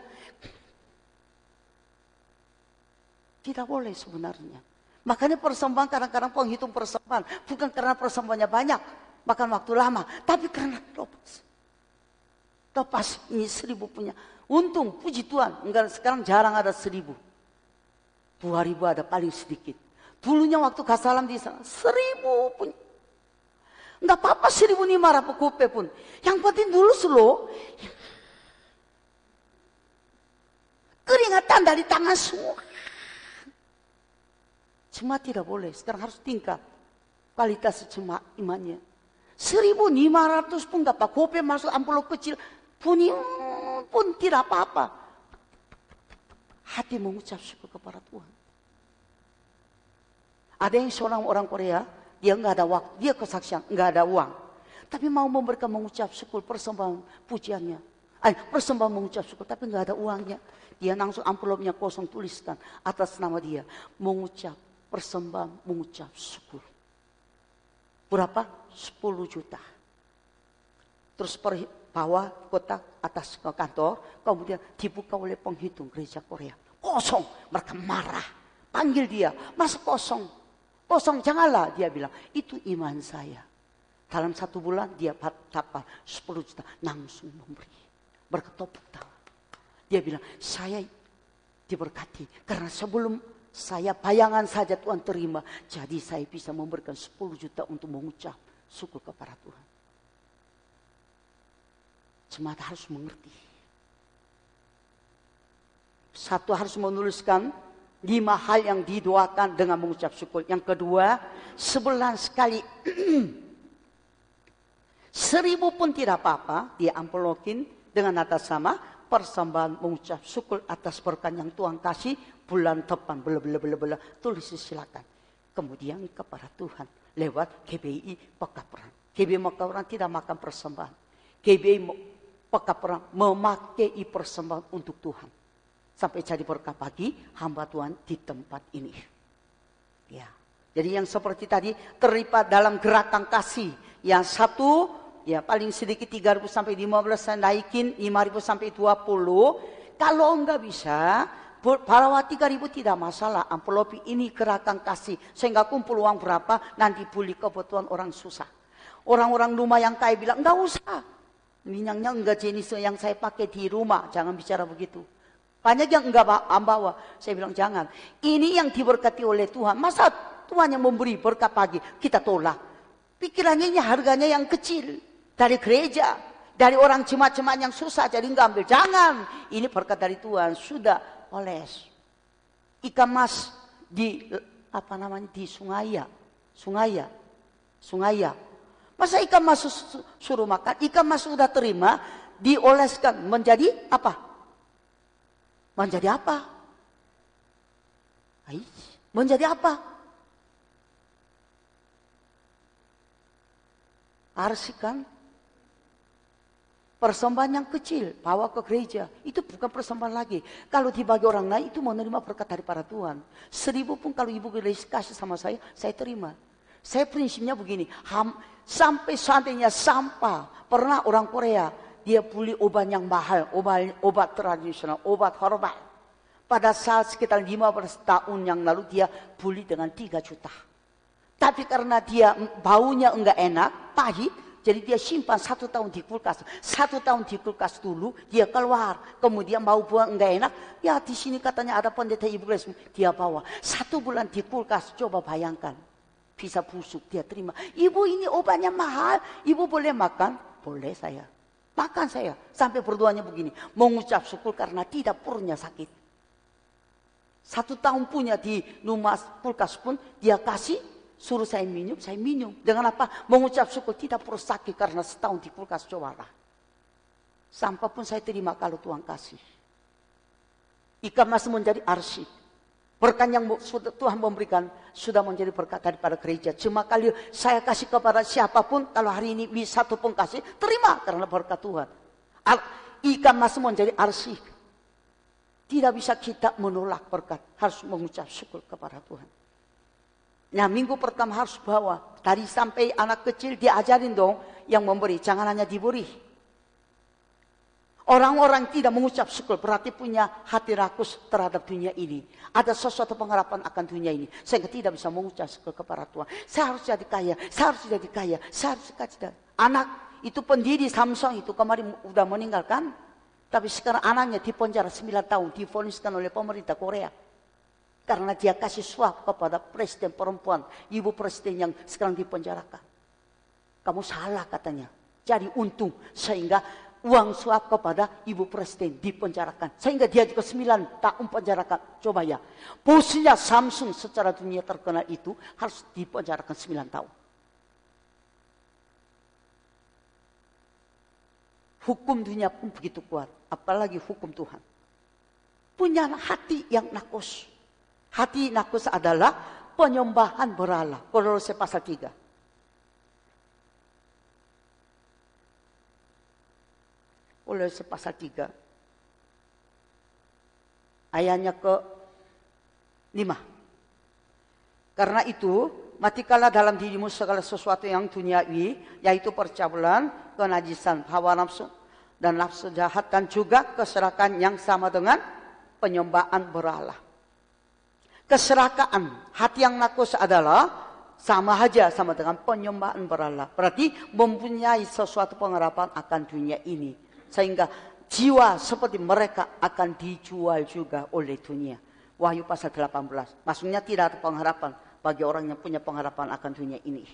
Tidak boleh sebenarnya. Makanya persembahan kadang-kadang penghitung persembahan. Bukan karena persembahannya banyak. Makan waktu lama. Tapi karena lepas. Lepas ini seribu punya. Untung puji Tuhan. Enggak, sekarang jarang ada seribu. Dua ribu ada paling sedikit. Dulunya waktu kasalam di sana. Seribu punya. Enggak apa-apa seribu ini marah pekupe pun. Yang penting dulu slow. Keringatan dari tangan semua. Cuma tidak boleh. Sekarang harus tingkat kualitas cuma imannya. 1500 pun gak apa. Kopi masuk amplop kecil. Pun, pun tidak apa-apa. Hati mengucap syukur kepada Tuhan. Ada yang seorang orang Korea, dia nggak ada waktu, dia kesaksian, nggak ada uang. Tapi mau memberikan mengucap syukur persembahan pujiannya. Eh, persembahan mengucap syukur, tapi nggak ada uangnya. Dia langsung amplopnya kosong tuliskan atas nama dia. Mengucap persembahan mengucap syukur. Berapa? 10 juta. Terus per bawah kotak atas ke kantor, kemudian dibuka oleh penghitung gereja Korea. Kosong, mereka marah. Panggil dia, masa kosong? Kosong, janganlah, dia bilang. Itu iman saya. Dalam satu bulan dia dapat 10 juta, langsung memberi. Berketopuk tangan. Dia bilang, saya diberkati. Karena sebelum saya bayangan saja Tuhan terima. Jadi saya bisa memberikan 10 juta untuk mengucap syukur kepada Tuhan. Jemaat harus mengerti. Satu harus menuliskan lima hal yang didoakan dengan mengucap syukur. Yang kedua, sebulan sekali. (clears throat) Seribu pun tidak apa-apa, dia amplokin dengan atas sama persembahan mengucap syukur atas berkat yang Tuhan kasih bulan depan bela bela bela bela tulis silakan. Kemudian kepada Tuhan lewat KBI Pekaperan KBI Pekaperan tidak makan persembahan. KBI Pekaperan memakai persembahan untuk Tuhan sampai jadi berkat bagi hamba Tuhan di tempat ini. Ya. Jadi yang seperti tadi terlibat dalam gerakan kasih. Yang satu ya paling sedikit 3.000 sampai 15 saya naikin 5.000 sampai 20 kalau enggak bisa Parawati 3.000 tidak masalah. Amplop ini gerakan kasih. Sehingga kumpul uang berapa nanti pulih kebutuhan orang susah. Orang-orang rumah yang kaya bilang enggak usah. Minyaknya enggak jenis yang saya pakai di rumah. Jangan bicara begitu banyak yang enggak bawa saya bilang jangan. Ini yang diberkati oleh Tuhan. Masa Tuhan yang memberi berkat pagi? Kita tolak. Pikirannya ini harganya yang kecil. Dari gereja, dari orang jemaat-jemaat yang susah jadi nggak ambil. Jangan, ini berkat dari Tuhan. Sudah oles. Ikan mas di apa namanya di sungai ya, sungai ya, sungai ya. Masa ikan mas suruh makan, ikan mas sudah terima, dioleskan. Menjadi apa? Menjadi apa? Menjadi apa? Arsikan Persembahan yang kecil, bawa ke gereja. Itu bukan persembahan lagi. Kalau dibagi orang lain, itu menerima berkat dari para Tuhan. Seribu pun kalau ibu kasih sama saya, saya terima. Saya prinsipnya begini, ham, sampai seandainya sampah. Pernah orang Korea, dia beli obat yang mahal, obat, obat tradisional, obat herbal. Pada saat sekitar 15 tahun yang lalu dia beli dengan 3 juta. Tapi karena dia baunya enggak enak, pahit, jadi dia simpan satu tahun di kulkas. Satu tahun di kulkas dulu, dia keluar. Kemudian mau buang enggak enak. Ya di sini katanya ada pendeta ibu Grace. Dia bawa. Satu bulan di kulkas, coba bayangkan. Bisa busuk, dia terima. Ibu ini obatnya mahal. Ibu boleh makan? Boleh saya. Makan saya. Sampai berduanya begini. Mengucap syukur karena tidak purnya sakit. Satu tahun punya di rumah kulkas pun dia kasih Suruh saya minum, saya minum. Dengan apa? Mengucap syukur tidak perlu sakit karena setahun di kulkas cobalah. Sampah pun saya terima kalau Tuhan kasih. Ikan masih menjadi arsip. Berkat yang Tuhan memberikan sudah menjadi berkat daripada gereja. Cuma kali saya kasih kepada siapa pun, kalau hari ini satu pun kasih, terima karena berkat Tuhan. Ikan masih menjadi arsip. Tidak bisa kita menolak berkat, harus mengucap syukur kepada Tuhan. Nah minggu pertama harus bawa. Tadi sampai anak kecil diajarin dong yang memberi. Jangan hanya diberi. Orang-orang tidak mengucap syukur berarti punya hati rakus terhadap dunia ini. Ada sesuatu pengharapan akan dunia ini. Sehingga tidak bisa mengucap syukur kepada Tuhan. Saya harus jadi kaya, saya harus jadi kaya, saya harus jadi Anak itu pendiri Samsung itu kemarin udah meninggalkan. Tapi sekarang anaknya di penjara 9 tahun difoniskan oleh pemerintah Korea. Karena dia kasih suap kepada presiden perempuan, ibu presiden yang sekarang dipenjarakan. Kamu salah katanya. Jadi untung sehingga uang suap kepada ibu presiden dipenjarakan. Sehingga dia juga sembilan tahun penjarakan. Coba ya. Posisinya Samsung secara dunia terkenal itu harus dipenjarakan sembilan tahun. Hukum dunia pun begitu kuat. Apalagi hukum Tuhan. Punya hati yang nakos. Hati nakus adalah penyembahan berhala. Kolose pasal 3. Kolose pasal 3. Ayatnya ke 5. Karena itu, matikanlah dalam dirimu segala sesuatu yang duniawi, yaitu percabulan, kenajisan, hawa nafsu, dan nafsu jahat, dan juga keserakan yang sama dengan penyembahan berhala. Keserakaan hati yang nakus adalah sama saja sama dengan penyembahan berhala. Berarti mempunyai sesuatu pengharapan akan dunia ini. Sehingga jiwa seperti mereka akan dijual juga oleh dunia. Wahyu pasal 18. Maksudnya tidak ada pengharapan bagi orang yang punya pengharapan akan dunia ini.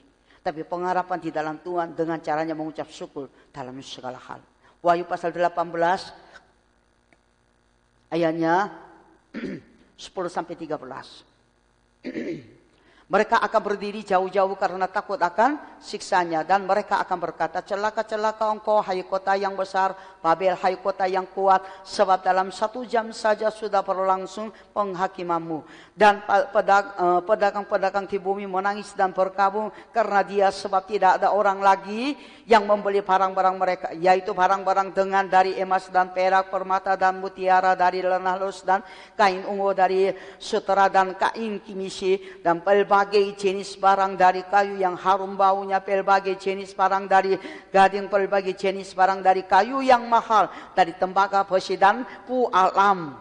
Tapi pengharapan di dalam Tuhan dengan caranya mengucap syukur dalam segala hal. Wahyu pasal 18 ayatnya (clears throat) 10 sampai 13. (clears throat) Mereka akan berdiri jauh-jauh karena takut akan siksanya. Dan mereka akan berkata, celaka-celaka engkau hai kota yang besar, Babel hai kota yang kuat. Sebab dalam satu jam saja sudah berlangsung penghakimanmu. Dan eh, pedagang-pedagang di bumi menangis dan berkabung karena dia sebab tidak ada orang lagi yang membeli barang-barang mereka. Yaitu barang-barang dengan dari emas dan perak, permata dan mutiara, dari lenah lus dan kain ungu, dari sutera dan kain kimisi, dan pelbagai pelbagai jenis barang dari kayu yang harum baunya, pelbagai jenis barang dari gading, pelbagai jenis barang dari kayu yang mahal, dari tembaga, besi dan pu alam.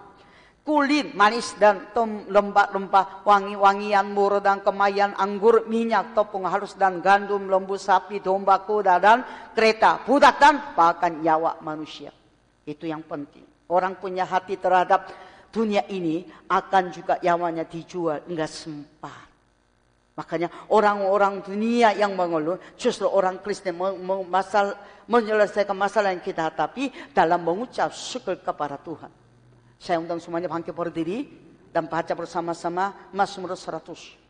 Kulit manis dan lembah-lembah, wangi-wangian mur dan kemayan anggur, minyak, tepung halus dan gandum, lembu sapi, domba, kuda dan kereta, budak dan bahkan nyawa manusia. Itu yang penting. Orang punya hati terhadap dunia ini akan juga nyawanya dijual, enggak sempat. Makanya orang-orang dunia yang mengeluh, justru orang Kristen menyelesaikan masalah yang kita hadapi dalam mengucap syukur kepada Tuhan. Saya undang semuanya bangkit berdiri dan baca bersama-sama Mazmur 100.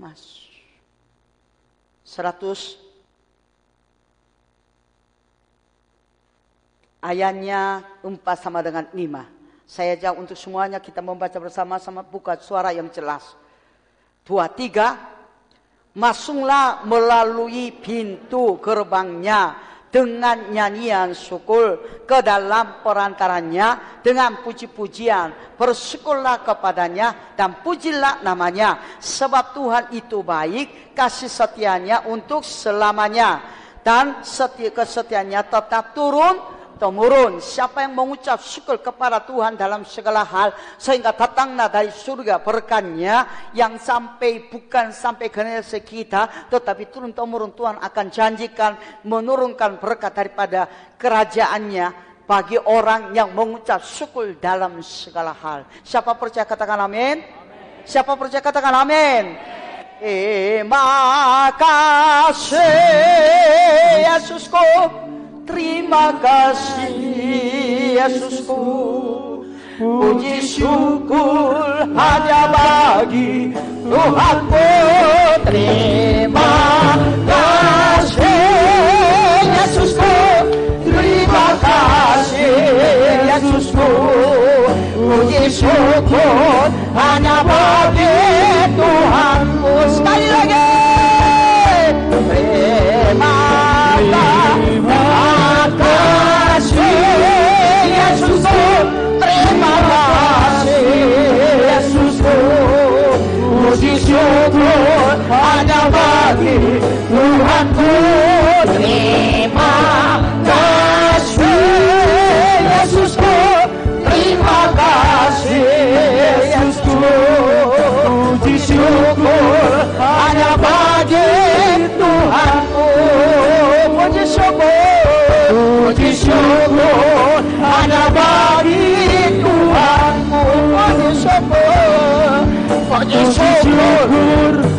Mas 100 ayatnya 4 sama dengan 5. Saya ajak untuk semuanya kita membaca bersama-sama buka suara yang jelas. Dua, tiga. Masuklah melalui pintu gerbangnya dengan nyanyian syukur ke dalam perantaranya dengan puji-pujian. Bersyukurlah kepadanya dan pujilah namanya. Sebab Tuhan itu baik, kasih setianya untuk selamanya. Dan setia kesetiaannya tetap turun temurun. Siapa yang mengucap syukur kepada Tuhan dalam segala hal sehingga datanglah dari surga berkatnya yang sampai bukan sampai ke kita tetapi turun temurun Tuhan akan janjikan menurunkan berkat daripada kerajaannya bagi orang yang mengucap syukur dalam segala hal. Siapa percaya katakan amin? Siapa percaya katakan amin? Terima kasih Yesusku Terima kasih Yesusku. Puji syukur hanya bagi Tuhanku. Terima kasih Yesusku. Terima kasih Yesusku. Puji syukur hanya bagi Tuhanku. Sekali lagi bagi Tuhanku terima kasih Yesusku terima kasih Yesusku puji syukur hanya bagi puji syukur puji syukur hanya bagi puji syukur puji syukur